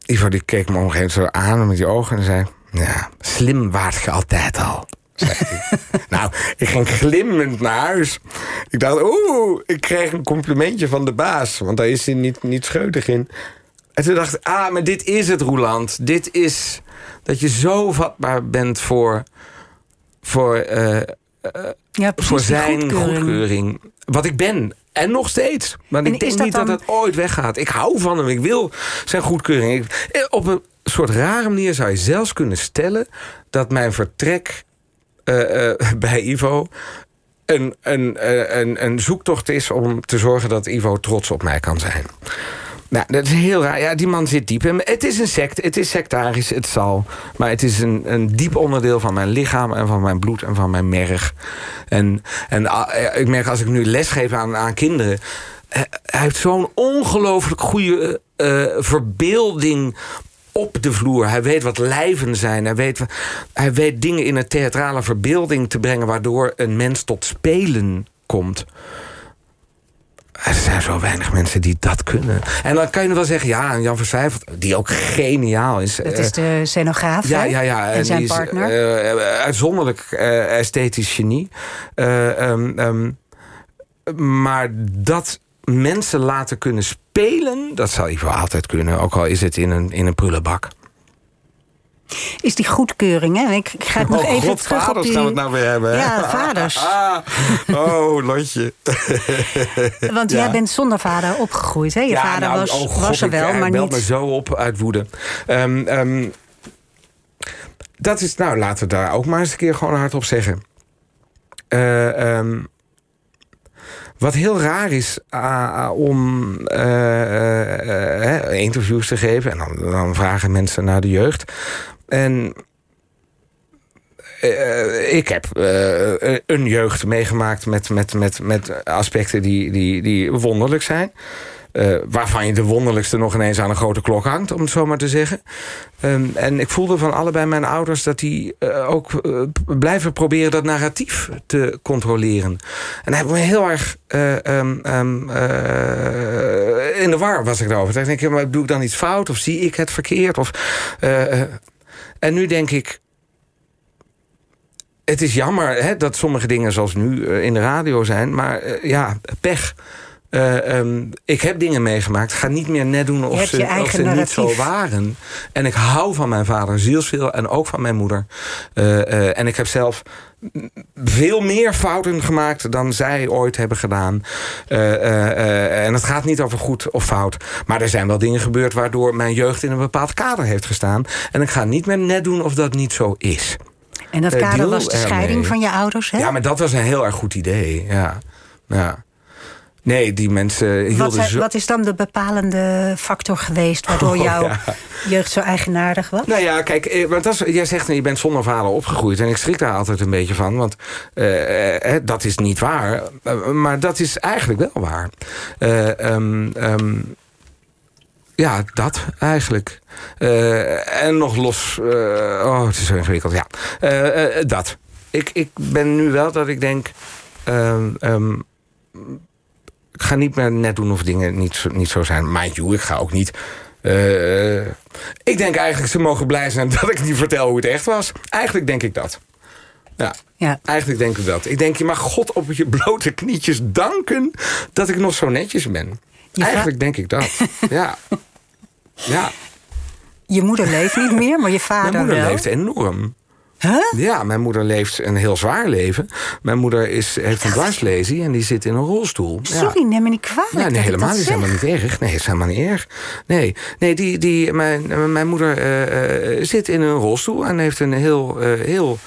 Ivo die keek me moment zo aan met die ogen en zei... Ja, slim waart je altijd al. nou, ik ging glimmend naar huis. Ik dacht, oeh, ik kreeg een complimentje van de baas. Want daar is hij niet, niet scheutig in. En toen dacht ik, ah, maar dit is het, Roeland. Dit is dat je zo vatbaar bent voor, voor, uh, uh, ja, voor zijn goedkeuring. goedkeuring. Wat ik ben. En nog steeds. Want En ik denk dat niet dat het ooit weggaat. Ik hou van hem. Ik wil zijn goedkeuring. Ik- eh, op een soort rare manier zou je zelfs kunnen stellen... dat mijn vertrek eh, eh, bij Ivo... Een, een, eh, een, een zoektocht is om te zorgen dat Ivo trots op mij kan zijn. Nou, dat is heel raar. Ja, die man zit diep. Het is een sect, het is sectarisch, het zal. Maar het is een, een diep onderdeel van mijn lichaam en van mijn bloed en van mijn merg. En, en ah, ik merk als ik nu lesgeef aan, aan kinderen. eh, Hij heeft zo'n ongelooflijk goede eh, verbeelding op de vloer. Hij weet wat lijven zijn. Hij weet, hij weet dingen in een theatrale verbeelding te brengen... waardoor een mens tot spelen komt. Er zijn zo weinig mensen die dat kunnen. En dan kan je wel zeggen, ja, Jan Verswijfeld... die ook geniaal is. Dat eh, is de scenograaf, ja, ja, ja. En zijn die is, partner. eh, uitzonderlijk eh, esthetisch genie. Eh, ehm, ehm, maar dat mensen laten kunnen spelen... dat zal Ivo altijd kunnen. Ook al is het in een, in een prullenbak. Is die goedkeuring, hè? Ik, ik ga het nog oh, even God, terug op vaders die... gaan we het nou weer hebben. hè? Ja, vaders. Ah, oh, Lotje. Want Ja. jij bent zonder vader opgegroeid, hè? Je Ja, vader nou, was, oh God, was er wel, hij maar belt me niet... zo op uit woede. Ehm, ehm, dat is, nou, laten we daar ook maar eens een keer gewoon hardop zeggen. Uh, um, wat heel raar is om uh, interviews te geven. En dan, dan, vragen mensen naar de jeugd. En ik heb een jeugd meegemaakt met, met, met, met aspecten die, die, die wonderlijk zijn. Uh, waarvan je de wonderlijkste nog ineens aan een grote klok hangt, om het zo maar te zeggen. Um, en ik voelde van allebei mijn ouders dat die uh, ook uh, blijven proberen dat narratief te controleren. En hij me heel erg um, um, in de war was ik daarover. Ik denk, maar doe ik dan iets fout of zie ik het verkeerd? Of, en nu denk ik, het is jammer hè, dat sommige dingen zoals nu in de radio zijn, maar ja, pech. Uh, um, ik heb dingen meegemaakt. Ga niet meer net doen of ze, of ze niet zo waren. En ik hou van mijn vader zielsveel en ook van mijn moeder. Uh, uh, en ik heb zelf veel meer fouten gemaakt dan zij ooit hebben gedaan. en het gaat niet over goed of fout. Maar er zijn wel dingen gebeurd waardoor mijn jeugd in een bepaald kader heeft gestaan. En ik ga niet meer net doen of dat niet zo is. En dat kader was de scheiding ermee. van je ouders, hè? Ja, maar dat was een heel erg goed idee. Ja. ja. Nee, die mensen hielden wat, zo... wat is dan de bepalende factor geweest... waardoor oh, jouw ja. jeugd zo eigenaardig was? Nou ja, kijk, eh, want dat is, jij zegt je bent zonder vader opgegroeid. En ik schrik daar altijd een beetje van. Want uh, dat is niet waar. maar dat is eigenlijk wel waar. Uh, um, um, ja, dat eigenlijk. En nog los... Oh, het is zo ingewikkeld. Ja, dat. Ik, ik ben nu wel dat ik denk... Um, ik ga niet meer net doen of dingen niet, niet zo zijn. Mind you, ik ga ook niet... Uh, ik denk eigenlijk, ze mogen blij zijn dat ik niet vertel hoe het echt was. Eigenlijk denk ik dat. Ja, ja, eigenlijk denk ik dat. Ik denk, je mag God op je blote knietjes danken... dat ik nog zo netjes ben. Je eigenlijk denk ik dat. ja. Ja. Je moeder leeft niet meer, maar je vader Mijn moeder wel. leeft enorm. Huh? Ja, mijn moeder leeft een heel zwaar leven. Mijn moeder is, heeft een dwarslesie en die zit in een rolstoel. Sorry, ja. neem me niet kwalijk. Ja, nee, helemaal is helemaal niet erg. Nee, is helemaal niet erg. Nee, nee die, die, mijn, mijn moeder uh, uh, zit in een rolstoel en heeft een heel, uh, heel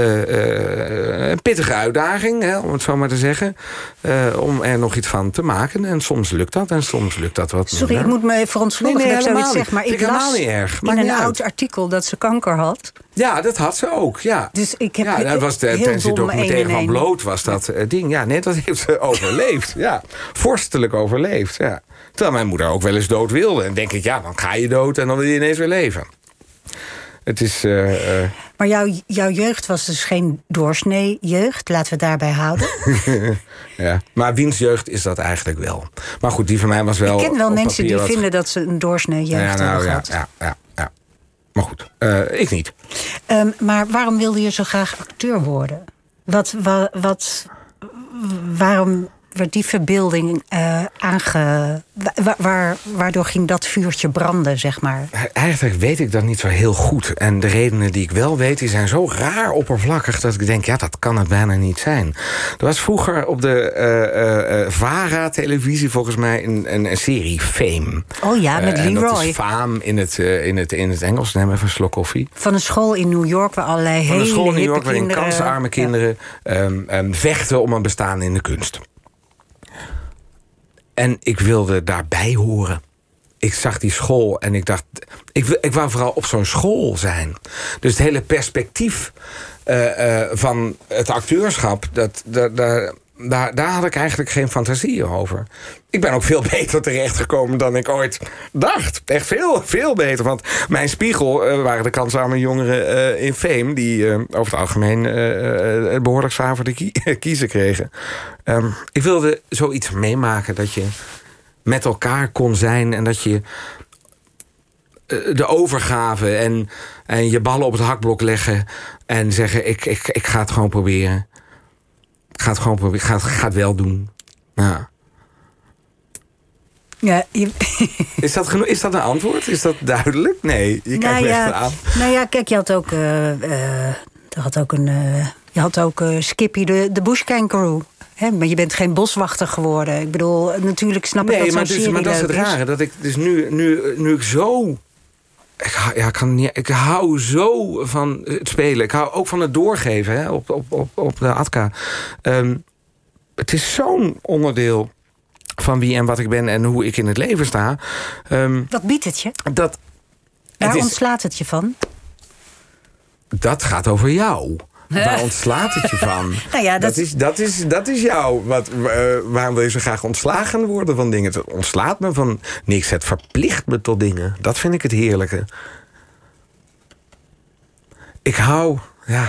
een pittige uitdaging, hè, om het zo maar te zeggen. Uh, om er nog iets van te maken. En soms lukt dat en soms lukt dat wat Sorry, ik moet me verontschuldigen nee, nee, dat ik zoiets zeg. Maar ik, ik las niet erg. in een oud artikel dat ze kanker had. Ja, dat had ze ook, ja. Dus ik heb ja, dat was de, tijdens de documentaire van Bloot was dat uh, ding. Ja, nee, dat heeft ze overleefd. Ja, vorstelijk overleefd, ja. Terwijl mijn moeder ook wel eens dood wilde. En denk ik, ja, dan ga je dood en dan wil je ineens weer leven. Het is... Uh, uh... Maar jouw, jouw jeugd was dus geen doorsnee jeugd. Laten we het daarbij houden. ja, maar wiens jeugd is dat eigenlijk wel? Maar goed, die van mij was wel... Ik ken wel mensen die wat... vinden dat ze een doorsnee jeugd ja, nou, hebben ja, gehad. Ja, ja, ja. Maar goed, uh, ik niet. Um, maar waarom wilde je zo graag acteur worden? Wat, wa, wat, waarom werd die verbeelding uh, aange... Wa waar, waardoor ging dat vuurtje branden, zeg maar? Eigenlijk weet ik dat niet zo heel goed. En de redenen die ik wel weet, die zijn zo raar oppervlakkig... dat ik denk, ja, dat kan het bijna niet zijn. Er was vroeger op de uh, uh, VARA-televisie volgens mij een, een, een, serie Fame. Oh ja, met Leroy. dat is Fame in het, in het, in het Engels. Neem even een slok koffie. Van een school in New York waar allerlei Van hele een school in New York waarin kansarme kinderen ja. um, um, vechten om een bestaan in de kunst. En ik wilde daarbij horen. Ik zag die school en ik dacht... Ik, ik wou vooral op zo'n school zijn. Dus het hele perspectief uh, uh, van het acteurschap... Dat, dat, dat, daar, daar had ik eigenlijk geen fantasie over. Ik ben ook veel beter terechtgekomen dan ik ooit dacht. Echt veel, veel beter. Want mijn spiegel uh, waren de kansarme jongeren uh, in Fame... die uh, over het algemeen behoorlijk zwaar voor de kie kiezen kregen. Um, ik wilde zoiets meemaken dat je met elkaar kon zijn... en dat je de overgave en, en je ballen op het hakblok leggen... en zeggen, ik, ik, ik ga het gewoon proberen. Ga het gewoon proberen. Ga ga het wel doen. Ja. Ja, je... is, dat is dat een antwoord? Is dat duidelijk? Nee, je kijkt nou ja, echt aan. Nou ja, kijk, je had ook, uh, uh, had ook een... Uh, je had ook Skippy de, de bush kangaroo. Hè, maar je bent geen boswachter geworden. Ik bedoel, natuurlijk snap nee, ik dat maar, zo'n dus, serie maar dat is het rare. Dat ik dus nu, nu, nu ik zo ik, hou- ja, ik, kan niet, ik hou zo van het spelen. Ik hou ook van het doorgeven hè, op, op, op, op de ATKA. Ehm, het is zo'n onderdeel van wie en wat ik ben en hoe ik in het leven sta. Ehm, Wat biedt het je? dat, Waar het is, ontslaat het je van? dat gaat over jou. Waar ontslaat het je van? Nou ja, dat... dat- is, dat, is, dat is jou. Wat, eh, waarom wil je zo graag ontslagen worden van dingen? Het ontslaat me van niks. Het verplicht me tot dingen. Dat vind ik het heerlijke. Ik hou, ja.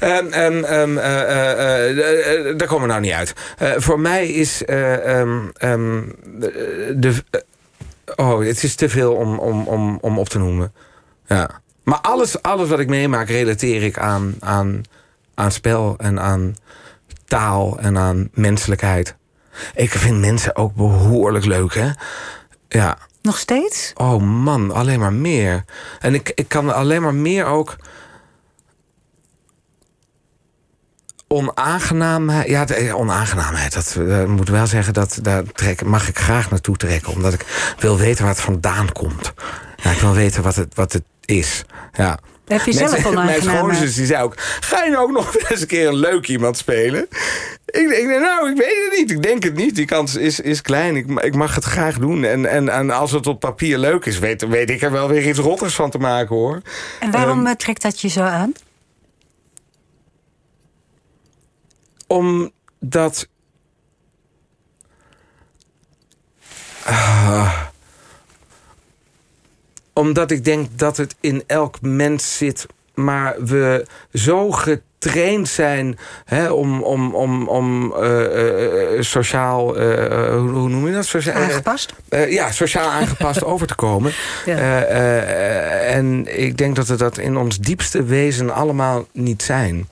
Ehm, ehm, ehm, eh, eh, daar komen we nou niet uit. Voor mij is de. oh, het is te veel om, om, om, om op te noemen. Ja. Maar alles, alles wat ik meemaak, relateer ik aan, aan, aan spel en aan taal en aan menselijkheid. Ik vind mensen ook behoorlijk leuk, hè? Ja. Nog steeds? Oh man, alleen maar meer. En ik, ik kan alleen maar meer ook. Onaangenaamheid. Ja, de, eh, onaangenaamheid. Dat eh, moet wel zeggen dat daar trek, mag ik graag naartoe trekken. Omdat ik wil weten waar het vandaan komt. Ja, ik wil weten wat het, wat het is. Ja. Heb je zelf Mensen- Mijn schoonzus die zei ook... Ga je nou ook nog eens een keer een leuk iemand spelen? Ik denk, nou, ik weet het niet. Ik denk het niet. Die kans is, is klein. Ik, ik mag het graag doen. En, en, en als het op papier leuk is... Weet, weet ik er wel weer iets rotters van te maken, hoor. En waarom Ehm, eh, trekt dat je zo aan? Omdat... Ah. Omdat ik denk dat het in elk mens zit... maar we zo getraind zijn hè, om, om, om, om eh, eh, eh, sociaal... hoe, hoe noem je dat? Socia- Aangepast? ja, sociaal aangepast over te komen. Ja. En ik denk dat we dat in ons diepste wezen allemaal niet zijn.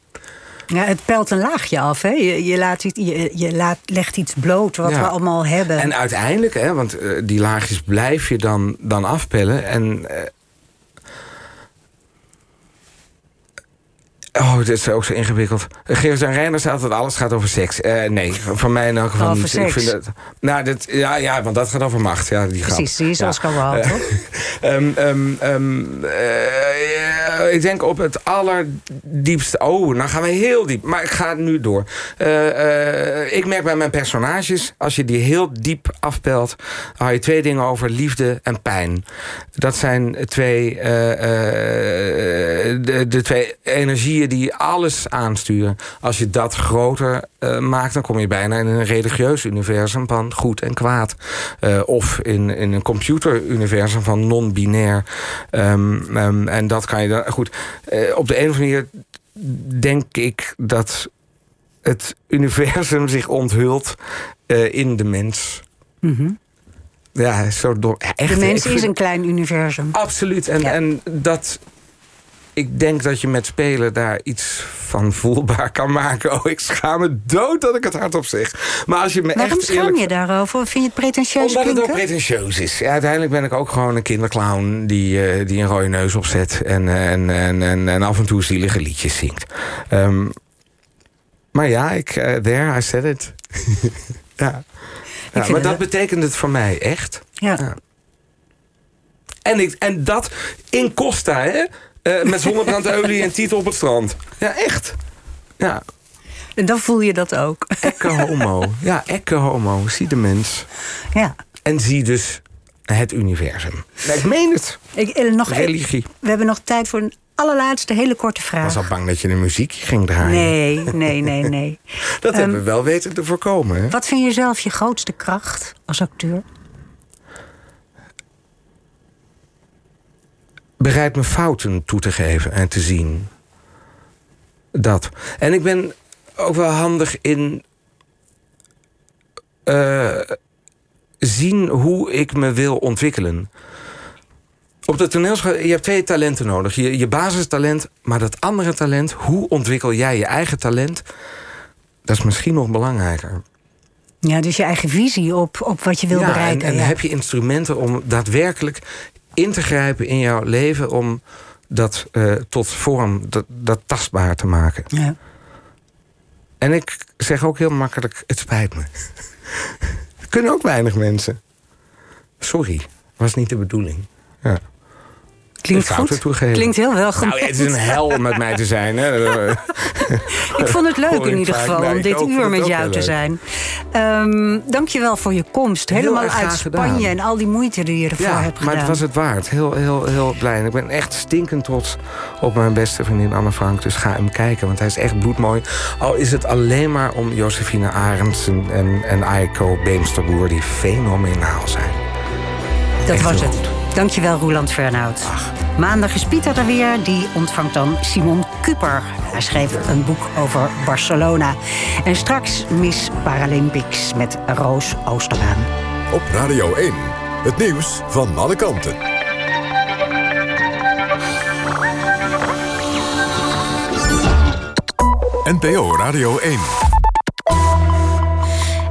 Ja, het pelt een laagje af. Hè? Je, je, laat je, je laat, legt iets bloot wat Ja. we allemaal hebben. En uiteindelijk, hè, want eh, die laagjes blijf je dan, dan afpellen. En. Oh, dit is ook zo ingewikkeld. Geert en Reiner zei altijd alles gaat over seks. Eh, nee, van mij in elk geval Over niet. seks? Ik vind het, nou, dit, ja, ja, want dat gaat over macht. Ja, die. Precies, die is ja. Wilde, Eh, toch? Ehm, ehm, ehm, eh, ik denk op het allerdiepste. Oh, nou gaan we heel diep. Maar ik ga nu door. Ik merk bij mijn personages, als je die heel diep afpelt, hou je twee dingen over: liefde en pijn. Dat zijn twee, de, de twee energieën die alles aansturen. Als je dat groter eh, maakt, dan kom je bijna in een religieus universum van goed en kwaad. Eh, of in, in een computeruniversum van non-binair. Ehm, ehm, en dat kan je dan. Goed, eh, op de een of andere manier denk ik dat het universum zich onthult in de mens. Ja, zo. Ja, echt, Mhm. de mens is een klein universum. Absoluut. En, Ja. en dat. Ik denk dat je met spelen daar iets van voelbaar kan maken. Oh, ik schaam me dood dat ik het hardop zeg. Maar als je me Waarom echt schaam eerlijk... je daarover? Vind je het pretentieus Omdat het ook pretentieus is. Ja, uiteindelijk ben ik ook gewoon een kinderclown die, eh, die een rode neus opzet. En, eh, en, en, en, en af en toe zielige liedjes zingt. Ehm, maar ja, ik, eh, there, I said it. ja. maar dat betekent het voor mij echt. Ja. Ja. En, ik, en dat in Costa, hè? Eh, met zonnebrandolie en titel op het strand. Ja, echt. Ja, En dan voel je dat ook. ekke homo. Ja, ekke homo. Zie de mens. ja. En zie dus het universum. Ik meen het. Ik, eh, nog even- Religie. we hebben nog tijd voor een allerlaatste hele korte Ik vraag. was al bang dat je de muziek ging draaien. Nee, nee, nee, nee. Dat hebben we wel weten te voorkomen. Hè? Wat vind je zelf je grootste kracht als acteur? Bereid me fouten toe te geven en te zien. Dat. En ik ben ook wel handig in eh, zien hoe ik me wil ontwikkelen. Op de toneelschool, je hebt twee talenten nodig. Je, je basistalent, maar dat andere talent, hoe ontwikkel jij je eigen talent? Dat is misschien nog belangrijker. Ja, dus je eigen visie op, op wat je wil ja, bereiken. En, en ja. heb je instrumenten om daadwerkelijk in te grijpen in jouw leven om dat eh, tot vorm, dat, dat tastbaar te maken. Ja. En ik zeg ook heel makkelijk: het spijt me. Kunnen ook weinig mensen. Sorry. Was niet de bedoeling. Ja. Klinkt goed. toegeven. Klinkt heel wel goed. Nou, het is een hel met mij te zijn. Hè. Ik vond het leuk in ieder geval Nee, om dit uur met jou te leuk. zijn. Ehm dankjewel voor je komst. Helemaal uit Spanje gedaan. en al die moeite die je ervoor Ja, hebt maar gedaan. het was het waard. Heel, heel, heel blij. En ik ben echt stinkend trots op mijn beste vriendin Anne Frank. Dus ga hem kijken, want hij is echt bloedmooi. Al is het alleen maar om Josephine Arendsen en, en Aiko Beemsterboer... die fenomenaal zijn. Dat Echt was het. Dankjewel, Roland Fernhout. Maandag is Pieter er weer. Die ontvangt dan Simon Kuper. Hij schreef een boek over Barcelona. En straks Miss Paralympics met Roos Oosterbaan. Op Radio 1. Het nieuws van alle kanten. NPO Radio 1.